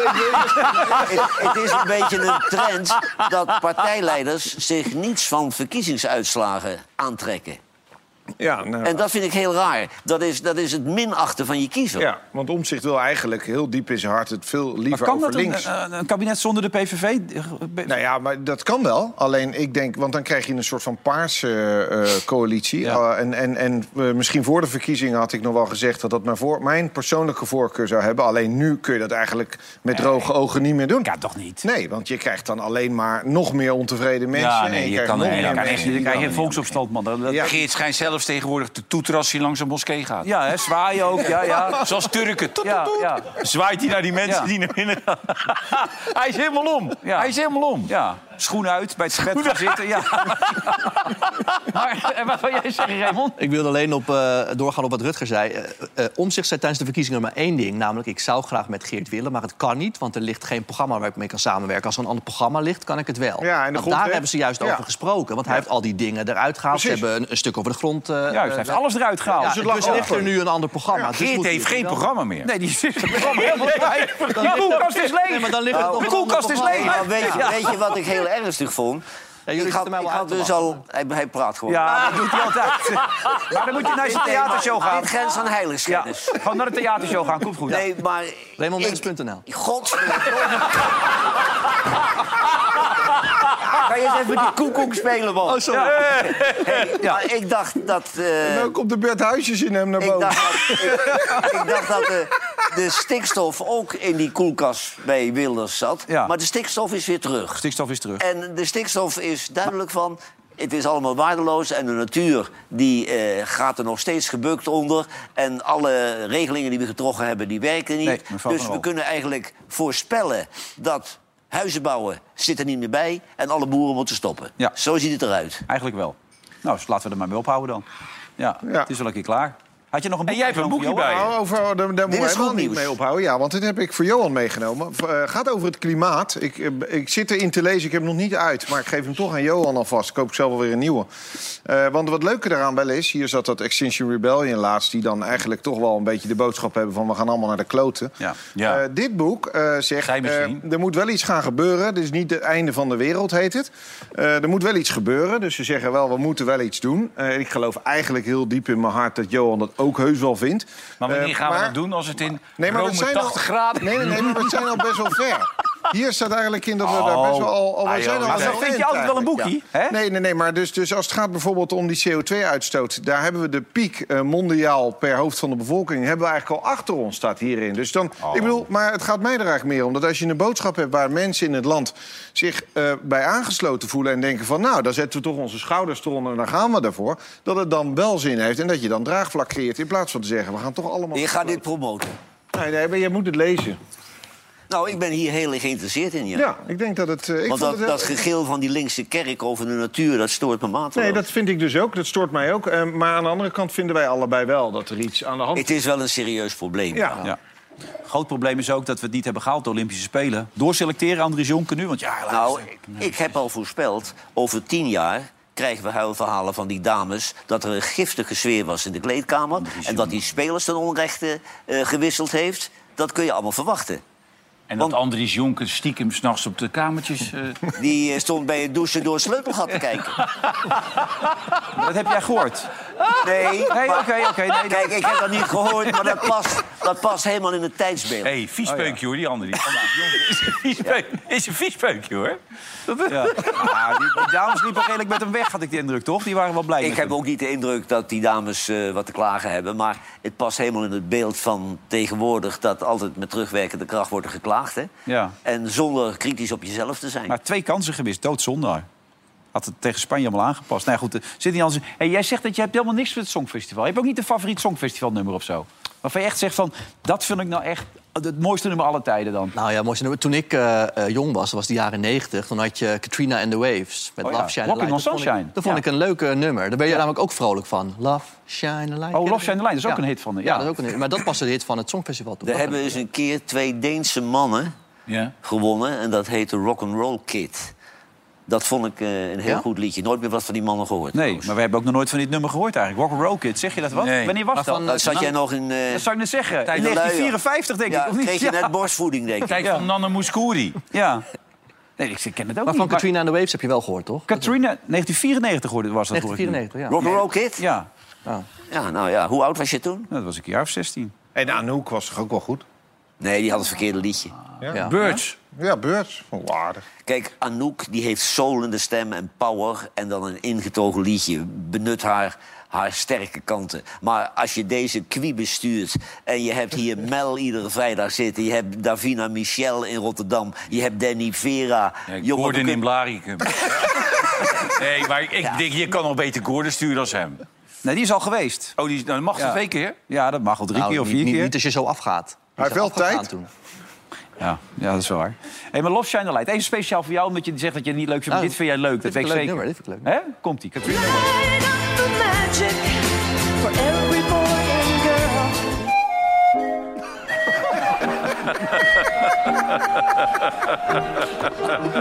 het, het is een beetje een trend dat partijleiders zich niets van verkiezingsuitslagen aantrekken. Ja, nou, En dat vind ik heel raar. Dat is, dat is het minachten van je kiezer. ja, want omzicht wil eigenlijk heel diep in zijn hart... het veel Maar liever kan over dat een, links. een, een kabinet zonder de PVV? Nou ja, maar dat kan wel. Alleen ik denk, want dan krijg je een soort van paarse eh, coalitie. Ja. Uh, en en, en eh, misschien voor de verkiezingen had ik nog wel gezegd dat dat mijn, voor, mijn persoonlijke voorkeur zou hebben. Alleen nu kun je dat eigenlijk met droge ogen niet meer doen. Ja, toch niet? Nee, want je krijgt dan alleen maar nog meer ontevreden mensen. Ja, en nee, je krijgt kan nog nee, meer je volksopstand, man. Dat- dat- Ja. Geert schijnt zelfs tegenwoordig te toeteren als hij langs een moskee gaat. Ja, hè, zwaaien ook. Ja, ja. Zoals Turken. Toet, Ja, toet, toet. ja. Zwaait hij naar die mensen die naar binnen gaan. hij is helemaal om. Hij is helemaal om. Ja, schoenen uit, bij het gebed gaan zitten. Ja. maar en wat wil jij zeggen, Raymond? Ik wilde alleen op, eh, doorgaan op wat Rutger zei. Eh eh, Omtzigt zei tijdens de verkiezingen maar één ding. Namelijk, ik zou graag met Geert willen, maar het kan niet. Want er ligt geen programma waar ik mee kan samenwerken. Als er een ander programma ligt, kan ik het wel. Ja, en de Want grondwet- daar hebben ze juist Ja. over gesproken. Want hij heeft al die dingen eruit gehaald. Ze hebben een, een stuk over de grond... eh, Juist, hij heeft alles eruit gehaald. Ja, Dus het dus ligt er nu een ander programma. Dus Geert heeft geen programma meer. Nee, die zit helemaal kwijt. Die koelkast is leeg. De koelkast is leeg. Weet je wat ik heel ernstig vond? jullie ik had, ik had dus al... Hij, hij praat gewoon. Ja, dat doet hij altijd. Maar dan moet je naar zijn theatershow gaan. Dit grens aan Ja, heiligschennis. gewoon naar de theatershow gaan. Komt goed. Nee, maar... RaymondMens.nl. Godverdomme. Kan je eens even die koekoek spelen, man? Oh, sorry. Hey, maar ik dacht dat... eh, En dan komt de Bert Huisjes in hem naar ik boven. dacht dat, ik, ik dacht dat de, de stikstof ook in die koelkast bij Wilders zat. Ja. Maar de stikstof is weer terug. Stikstof is terug. En de stikstof is duidelijk van... Het is allemaal waardeloos en de natuur die, eh, gaat er nog steeds gebukt onder. En alle regelingen die we getrokken hebben, die werken niet. Nee, dus we op. kunnen eigenlijk voorspellen dat huizen bouwen zit er niet meer bij... en alle boeren moeten stoppen. Ja. Zo ziet het eruit. Eigenlijk wel. Nou, dus laten we er maar mee ophouden dan. Ja, Ja. het is wel een keer klaar. Had je nog een boek En jij hebt een boekje bij. Nou, over, daar, daar we is helemaal niet mee ophouden. Ja, want dit heb ik voor Johan meegenomen. Het gaat over het klimaat. Ik, eh, ik zit erin te lezen, ik heb hem nog niet uit. Maar ik geef hem toch aan Johan alvast. Ik koop zelf wel weer een nieuwe. Eh, want wat leuke daaraan wel is... hier zat dat Extinction Rebellion laatst... die dan eigenlijk toch wel een beetje de boodschap hebben... van we gaan allemaal naar de kloten. Ja. Ja. Eh, dit boek eh, zegt, eh, er moet wel iets gaan gebeuren. Dit is niet het einde van de wereld, heet het. Eh, er moet wel iets gebeuren. Dus ze zeggen wel, we moeten wel iets doen. Eh, ik geloof eigenlijk heel diep in mijn hart dat Johan dat ook heus wel vindt. Maar wanneer Eh, gaan we maar- dat doen als het in Nee, maar we Rome zijn 80 al, graden... Nee, nee, nee, maar we zijn al best wel ver. Hier staat eigenlijk in dat we daar best wel al... al Ah, zijn al maar dan vind je altijd wel een boekie, hè? Nee, nee, nee, maar dus, dus als het gaat bijvoorbeeld om die CO2-uitstoot... daar hebben we de piek eh, mondiaal per hoofd van de bevolking... hebben we eigenlijk al achter ons, staat hierin. Dus dan, ik bedoel, maar het gaat mij er eigenlijk meer om... dat als je een boodschap hebt waar mensen in het land zich eh, bij aangesloten voelen... en denken van, nou, dan zetten we toch onze schouders eronder... en dan gaan we daarvoor, dat het dan wel zin heeft... en dat je dan draagvlak creëert in plaats van te zeggen... we gaan toch allemaal... Je gaat dit promoten. Nee, nee, maar je moet het lezen. Nou, ik ben hier heel erg geïnteresseerd in, ja. Ja, ik denk dat het... eh, ik Want vond dat, het, dat gegil van die linkse kerk over de natuur, dat stoort me mateloos. Nee, dat vind ik dus ook. Dat stoort mij ook. Eh, maar aan de andere kant vinden wij allebei wel dat er iets aan de hand is. Het is wel een serieus probleem. Ja. Ja. Groot probleem is ook dat we het niet hebben gehaald, de Olympische Spelen. Doorselecteren, Andries Jonker nu. Want ja, Nou, ik, ik heb al voorspeld, over tien jaar krijgen we huilverhalen van die dames... dat er een giftige sfeer was in de kleedkamer... en dat die spelers ten onrechte eh, gewisseld heeft. Dat kun je allemaal verwachten. En dat Andries Jonker stiekem s'nachts op de kamertjes... eh, Die eh, stond bij het douchen door het sleutelgat te kijken. dat heb jij gehoord. Nee, oké, oké. nee, Kijk, ik heb dat niet gehoord, maar dat past, dat past helemaal in het tijdsbeeld. Hé, hey, vies peukje hoor, die Andries Jonker is een vies peuk- is een vies peukje hoor. Ja. Ah, die, die dames liepen redelijk met hem weg, had ik de indruk, toch? Die waren wel blij Ik met heb hem. ook niet de indruk dat die dames eh, wat te klagen hebben. Maar het past helemaal in het beeld van tegenwoordig... dat altijd met terugwerkende kracht wordt er Hè? Ja. En zonder kritisch op jezelf te zijn. Maar twee kansen gemist, doodzonde. Had het tegen Spanje allemaal aangepast. Nou ja, goed, eh, zit niet anders. Hey, jij zegt dat je hebt helemaal niks met het Songfestival. Je hebt ook niet een favoriet Songfestivalnummer of zo? Waarvan je echt zegt van, dat vind ik nou echt het mooiste nummer alle tijden dan. Nou ja, mooiste nummer. Toen ik eh, eh, jong was, dat was de jaren 90, dan had je Katrina and the Waves met Oh ja, Love Shine a Walking Light. on Dat vond ik- Sunshine. Dat vond Ja. ik een leuke nummer. Daar ben je namelijk ook vrolijk van. Love Shine a Light. Oh, Love Shine a Light, dat is ook een hit van de- Ja, ja. dat is ook een hit. Maar dat was de hit van het Songfestival toen. Er hebben eens een keer twee Deense mannen Ja. gewonnen. En dat heette Rock'n'Roll Kid. Dat vond ik eh, een heel Ja? goed liedje. Nooit meer wat van die mannen gehoord. Nee, maar we hebben ook nog nooit van dit nummer gehoord eigenlijk. Rock and Roll Kid, zeg je dat wat? Nee. Wanneer was dat? van, Dat zat jij nog in... eh, Dat zou ik net zeggen. In Tijd van 1954 denk ja, ik, of niet? kreeg je Ja. net borstvoeding, denk ik. Kijk van Nanne Mouskouri. Ja. Nee, ik ken het ook Maar van niet. Katrina and the Waves heb je wel gehoord, toch? Katrina, 1994 hoorde, was dat hoor ik nu. 1994, ja. Rock'n'Roll Kid? Ja, Ja, nou ja. Hoe oud was je toen? Nou, dat was ik een jaar of 16. En Anouk was toch ook wel goed? Nee, die had het verkeerde liedje. Ja. Birds. Ja, Beurt. Oh, aardig. Kijk, Anouk die heeft soul in de stem en power... en dan een ingetogen liedje. Benut haar, haar sterke kanten. Maar als je deze kwie bestuurt... en je hebt hier Mel iedere vrijdag zitten... je hebt Davina Michel in Rotterdam... je hebt Danny Vera... Ja, jongen, we in Blaricum. nee, maar ik, denk, je kan nog beter Gordon sturen als hem. Nee, die is al geweest. Oh, die, nou, dat mag Ja. twee keer? Ja, dat mag al drie Nou, keer of vier niet, keer. Niet als je zo afgaat. Hij heeft wel tijd. Toen. Ja, ja, dat is wel waar. Hey, maar Love Shine Light, even speciaal voor jou... omdat je zegt dat je het niet leuk vindt. maar Nou, dit vind jij leuk, dat dit weet ik vind ik zeker. leuk nummer, dit vind ik leuk Hè? Komt-ie, Katrina. For every boy and girl.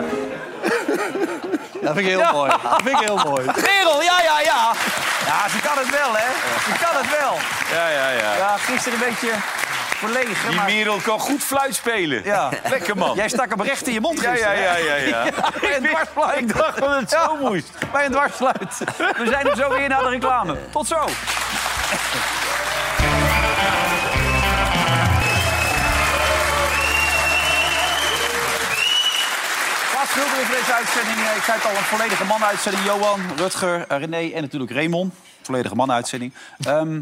Dat vind ik heel mooi. Dat vind ik heel mooi. Merel, ja, ja, ja. Ja, ze kan het wel, hè. Ze kan het wel. Ja, ja, ja. Ja, gisteren een beetje verlegen, Die maar... Merel kan goed fluit spelen. Ja. Lekker man. Jij stak hem recht in je mond Ja, gisteren. ja, ja, ja, ja. bij een dwarsfluit. Ik dacht dat het zo moest. Bij een dwarsfluit. We zijn er zo weer na de reclame. Tot zo. Filter voor deze uitzending. Ik zei het al, een volledige man-uitzending. Johan, Rutger, eh, René en natuurlijk Raymond. Volledige man-uitzending. Ehm,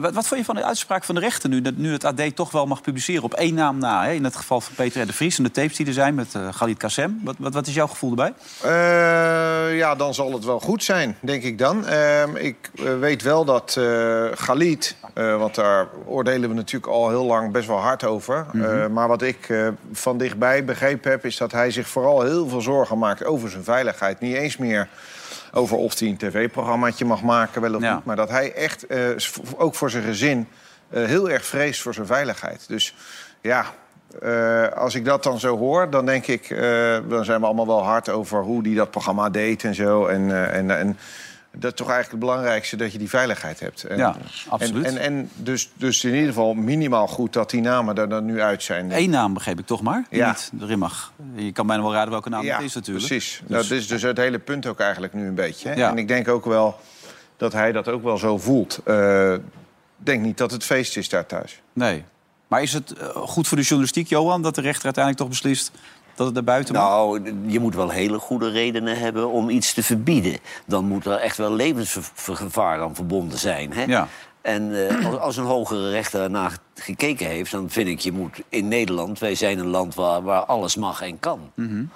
wat, wat vond je van de uitspraak van de rechter nu? Dat nu het AD toch wel mag publiceren op één naam na. Hè? In het geval van Peter R. de Vries en de tapes die er zijn met eh Khalid Kassem. Wat, wat, wat is jouw gevoel erbij? Eh, ja, dan zal het wel goed zijn, denk ik dan. Ehm, ik eh, weet wel dat eh Galit, want daar oordelen we natuurlijk al heel lang best wel hard over. Eh, maar wat ik van dichtbij begrepen heb, is dat hij zich vooral heel veel zorgen maakt over zijn veiligheid. Niet eens meer over of hij een tv-programmaatje mag maken, wel of Ja. niet. Maar dat hij echt, eh, ook voor zijn gezin, eh, heel erg vreest voor zijn veiligheid. Dus ja, eh, als ik dat dan zo hoor, dan denk ik... dan zijn we allemaal wel hard over hoe die dat programma deed en zo. En, en, en dat is toch eigenlijk het belangrijkste, dat je die veiligheid hebt. En, Ja, absoluut. En, en, en dus, dus in ieder geval minimaal goed dat die namen er dan nu uit zijn. Eén naam begreep ik toch maar, Ja. niet erin mag. Je kan bijna wel raden welke naam ja, het is natuurlijk. precies. Dus- Dat is dus het hele punt ook eigenlijk nu een beetje. hè. Ja. En ik denk ook wel dat hij dat ook wel zo voelt. Ik denk niet dat het feest is daar thuis. Nee. Maar is het eh, goed voor de journalistiek, Johan, dat de rechter uiteindelijk toch beslist dat het naar buiten mag? Nou, je moet wel hele goede redenen hebben om iets te verbieden. Dan moet er echt wel levensgevaar aan verbonden zijn. Hè? Ja. En eh, als, als een hogere rechter naar gekeken heeft... dan vind ik, je moet in Nederland... wij zijn een land waar, waar alles mag en kan.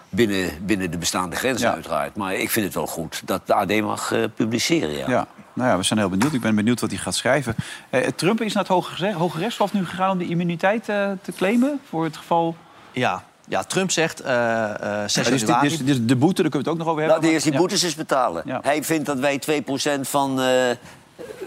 binnen, binnen de bestaande grenzen Ja. uiteraard. Maar ik vind het wel goed dat de AD mag eh, publiceren, ja. Ja. Nou ja, we zijn heel benieuwd. Ik ben benieuwd wat hij gaat schrijven. Eh, Trump is naar het Hoge, Hoge Rechtshof nu gegaan om de immuniteit eh, te claimen. Voor het geval Ja, ja Trump zegt 6 Ja, dus, die- januari... dus- dus de boete, daar kunnen we het ook nog over hebben. Laat eerst die Ja. boetes eens betalen. Hij vindt dat wij 2% van, eh,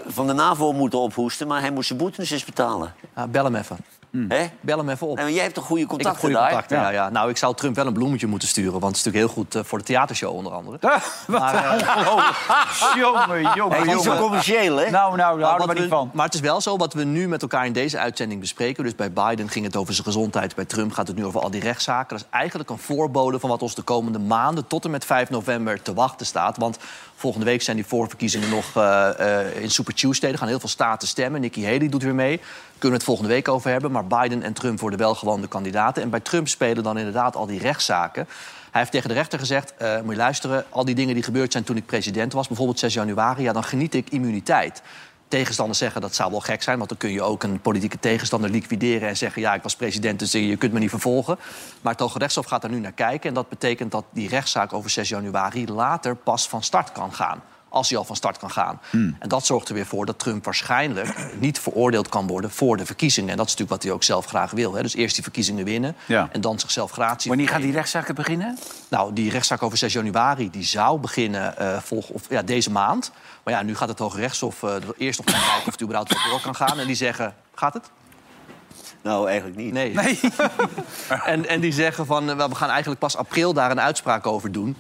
van de NAVO moeten ophoesten... maar hij moet zijn boetes eens betalen. Ja, bel hem even. Hè? Bel hem even op. Maar jij hebt toch goede Ik heb contacten goede daar? contacten, ja. Ja, Nou, ik zou Trump wel een bloemetje moeten sturen. Want het is natuurlijk heel goed eh, voor de theatershow onder andere. maar, eh, jongen, jongen, Hij is niet zo jongen. commercieel, hè? Nou, nou, daar Maar, houden wat we niet van. maar het is wel zo wat we nu met elkaar in deze uitzending bespreken. Dus bij Biden ging het over zijn gezondheid. Bij Trump gaat het nu over al die rechtszaken. Dat is eigenlijk een voorbode van wat ons de komende maanden... tot en met 5 november te wachten staat. Want volgende week zijn die voorverkiezingen nog eh, eh, in Super Tuesday. Er gaan heel veel staten stemmen. Nikki Haley doet weer mee. Kunnen we het volgende week over hebben. Maar Biden en Trump worden wel gewoon kandidaten. En bij Trump spelen dan inderdaad al die rechtszaken. Hij heeft tegen de rechter gezegd, eh, moet je luisteren... al die dingen die gebeurd zijn toen ik president was... bijvoorbeeld 6 januari, ja, dan geniet ik immuniteit. Tegenstanders zeggen dat zou wel gek zijn... want dan kun je ook een politieke tegenstander liquideren... en zeggen, ja, ik was president, dus je kunt me niet vervolgen. Maar het Hoge Rechtshof gaat er nu naar kijken... en dat betekent dat die rechtszaak over 6 januari... later pas van start kan gaan als hij al van start kan gaan. En dat zorgt er weer voor dat Trump waarschijnlijk niet veroordeeld kan worden voor de verkiezingen. En dat is natuurlijk wat hij ook zelf graag wil. Hè? Dus eerst die verkiezingen winnen Ja. en dan zichzelf gratie. Wanneer gaan die rechtszaken beginnen? Nou, die rechtszaak over 6 januari die zou beginnen eh, volg, of, ja, deze maand. Maar ja, nu gaat het Hoge Rechtshof eh, er eerst nog kijken of het überhaupt wel door kan gaan. En die zeggen, gaat het? Nou, eigenlijk niet. Nee. en, en die zeggen van, eh, we gaan eigenlijk pas april daar een uitspraak over doen.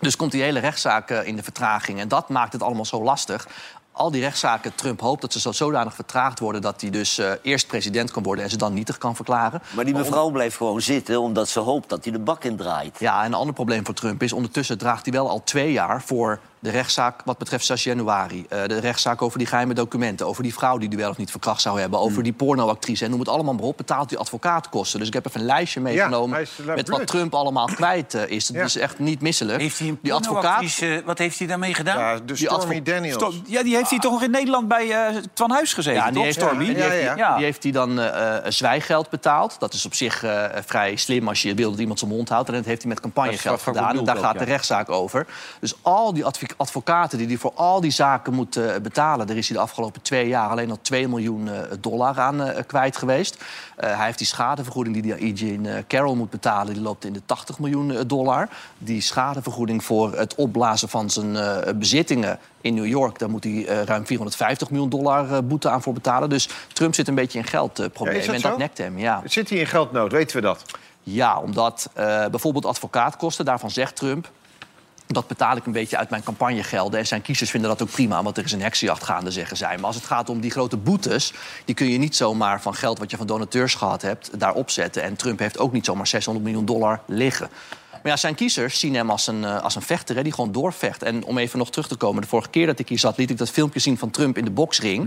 Dus komt die hele rechtszaak eh, in de vertraging. En dat maakt het allemaal zo lastig. Al die rechtszaken, Trump hoopt dat ze zo zodanig vertraagd worden... dat hij dus eh, eerst president kan worden en ze dan nietig kan verklaren. Maar die mevrouw blijft gewoon zitten omdat ze hoopt dat hij de bak in draait. Ja, en een ander probleem voor Trump is... ondertussen draagt hij wel al twee jaar voor de rechtszaak wat betreft 6 januari. Eh, de rechtszaak over die geheime documenten. Over die vrouw die hij wel of niet verkracht zou hebben. Hmm. Over die pornoactrice. En noem het allemaal maar op. Betaalt hij advocaatkosten. Dus ik heb even een lijstje meegenomen... eh, met wat. Trump allemaal kwijt eh, is. Dat Ja. is echt niet misselijk. Heeft hij een die advocaat... pornoactrice, Wat heeft hij daarmee gedaan? Ja, de Die Stormy advo- Daniels. Sto- Ja, die heeft hij toch nog in Nederland bij eh Twan Huis gezeten, Ja, die heeft, Stormy? die, die- ja. die heeft hij dan eh, eh, een zwijggeld betaald. Dat is op zich eh, vrij slim als je wil dat iemand zijn mond houdt. En dat heeft hij met campagnegeld gedaan. En daar ook, gaat ja. de rechtszaak over. Dus al die adv- advocaten die hij voor al die zaken moet eh, betalen... daar is hij de afgelopen twee jaar alleen al 2 miljoen eh, dollar aan eh, kwijt geweest. Hij heeft die schadevergoeding die hij aan Eugene Carroll moet betalen... die loopt in de 80 miljoen dollar. Die schadevergoeding voor het opblazen van zijn bezittingen in New York... daar moet hij ruim 450 miljoen dollar boete aan voor betalen. Dus Trump zit een beetje in geldproblemen. en dat zo? nekt hem, ja. Zit hij in geldnood, weten we dat? Ja, omdat bijvoorbeeld advocaatkosten, daarvan zegt Trump... dat betaal ik een beetje uit mijn campagnegelden. En zijn kiezers vinden dat ook prima, want er is een heksenjacht gaande, zeggen zij. Maar als het gaat om die grote boetes... die kun je niet zomaar van geld wat je van donateurs gehad hebt... daar opzetten. En Trump heeft ook niet zomaar 600 miljoen dollar liggen. Maar ja, zijn kiezers zien hem als een, eh, als een vechter, hè, die gewoon doorvecht. En om even nog terug te komen, de vorige keer dat ik hier zat... liet ik dat filmpje zien van Trump in de boksring.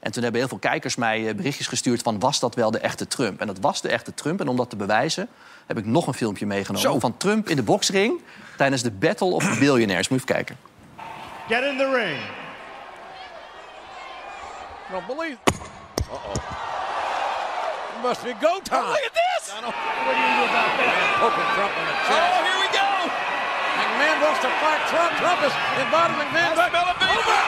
En toen hebben heel veel kijkers mij eh, berichtjes gestuurd van... was dat wel de echte Trump? En dat was de echte Trump. En om dat te bewijzen heb ik nog een filmpje meegenomen... van Trump in de boksring tijdens de Battle of the Billionaires. Moet je even kijken. Get in the ring. I don't believe. Uh oh. It must be go time. look at this. What do you do about that? Poking Trump in the chest. Oh, here we go. McMahon wants to fight Trump. Trump is inviting McMahon back. Over.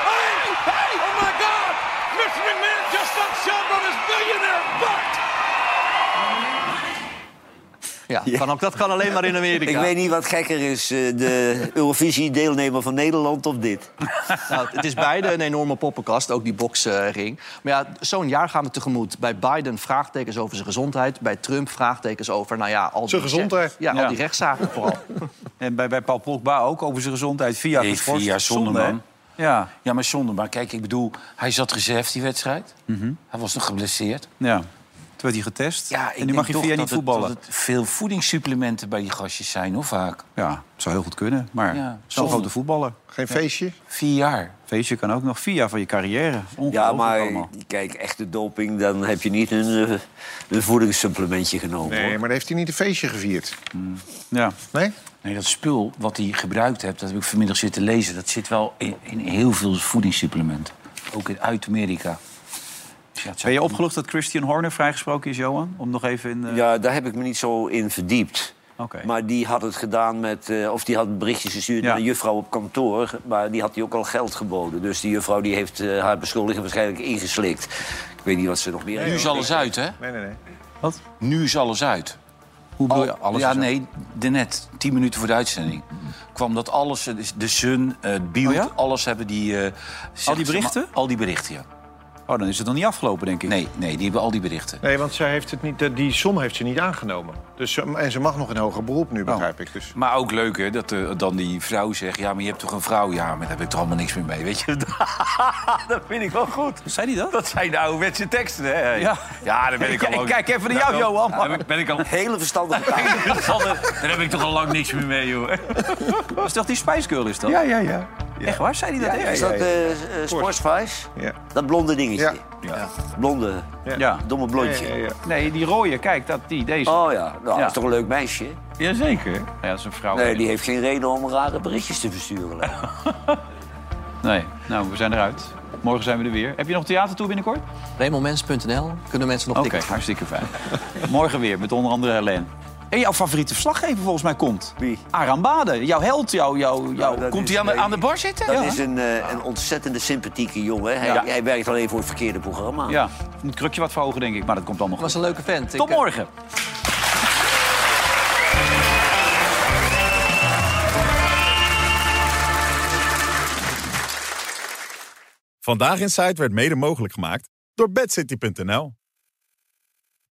Ja, Kan ook, dat kan alleen maar in Amerika. Ik weet niet wat gekker is, eh, de Eurovisie-deelnemer van Nederland of dit. Nou, het is beide een enorme poppenkast, ook die boksring. maar ja, zo'n jaar gaan we tegemoet. Bij Biden vraagtekens over zijn gezondheid. Bij Trump vraagtekens over, nou ja... Al die Zijn gezondheid. Ja, al die rechtszaken vooral. En bij, bij Paul Pogba ook over zijn gezondheid. Vier jaar Nee, geschorst. vier jaar Zonde, zonder hè? man. Ja, Ja, maar zonder. Maar kijk, ik bedoel, hij zat reserve die wedstrijd. Mhm. Hij was nog geblesseerd. ja. Toen werd hij getest. Ja, en nu mag je toch vier jaar dat niet het- voetballen. Dat het veel voedingssupplementen bij die gastjes zijn, of vaak? Ja, het zou heel goed kunnen. Maar Ja, zo'n grote voetballer. Geen feestje? Vier jaar. Feestje kan ook nog vier jaar van je carrière. Ja, maar allemaal. kijk, echte doping, dan heb je niet een, eh, een voedingssupplementje genomen. Nee, hoor. maar heeft hij niet een feestje gevierd? Ja. Nee? Nee, dat spul wat hij gebruikt hebt, dat heb ik vanmiddag zitten lezen... dat zit wel in, in heel veel voedingssupplementen. Ook in, uit Amerika. Ja, Ben je opgelucht dat Christian Horner vrijgesproken is, Johan? Om nog even in... eh, Ja, daar heb ik me niet zo in verdiept. Oké. Maar die had het gedaan met... eh, of die had berichtjes gestuurd Ja. naar een juffrouw op kantoor. Maar die had hij ook al geld geboden. Dus die juffrouw die heeft eh, haar beschuldiging waarschijnlijk ingeslikt. Ik weet niet wat ze nog meer Nu is alles uit, hè? Nee, nee, nee. Wat? Nu is alles uit. Hoe bedoel je? Al- Alles ja, is- nee, de net, tien minuten voor de uitzending. kwam dat alles, de Sun, het Beeld, Oh ja? alles hebben die... eh, Al die berichten? Al die berichten, ja. Oh, dan is het nog niet afgelopen, denk ik. Nee, nee, die hebben al die berichten. Nee, want zij heeft het niet, die som heeft ze niet aangenomen. Dus, en ze mag nog in hoger beroep nu, begrijp ik. Dus. Maar ook leuk, hè, dat eh, dan die vrouw zegt... ja, maar je hebt toch een vrouw? Ja, maar daar heb ik toch allemaal niks meer mee, weet je. dat vind ik wel goed. Zei hij dat? Dat zijn de ouderwetse teksten, hè? Ja. Ja, daar ben ik al Kijk- lang... kijk even naar jou, Johan. Ben ik, ben ik al... Hele verstandige taal. Daar heb ik toch al lang niks meer mee, joh. Dat is toch die Spice Girl, is dat? Ja, ja, ja. Echt waar? Zei hij dat echt? Is dat eh eh, Sportsvice? Ja. Dat blonde dingetje. Ja. Blonde, Ja. domme blondje. Ja, ja, ja. Nee, die rode, kijk, dat, die, deze. Oh ja, nou, Ja. dat is toch een leuk meisje? Jazeker. Ja, dat is een vrouw. Nee, die heeft geen reden om rare berichtjes te versturen. Nee, nou, we zijn eruit. Morgen zijn we er weer. Heb je nog theatertour binnenkort? Raymondmens.nl kunnen mensen nog Oké, tickets hartstikke fijn. Morgen weer, met onder andere Helene. En jouw favoriete verslaggever volgens mij komt. Wie? Aram Bade, jouw held, jouw... jouw, jouw... dat Komt hij aan, de- aan de bar zitten? Dat Ja. is een, eh, een ontzettende sympathieke jongen. Hij, Ja. hij werkt alleen voor het verkeerde programma. Ja, moet het krukje wat verhogen, denk ik. Maar dat komt dan nog Dat was goed. een leuke vent. Tot Ik, eh, morgen. Vandaag in Site werd mede mogelijk gemaakt door bedcity.nl.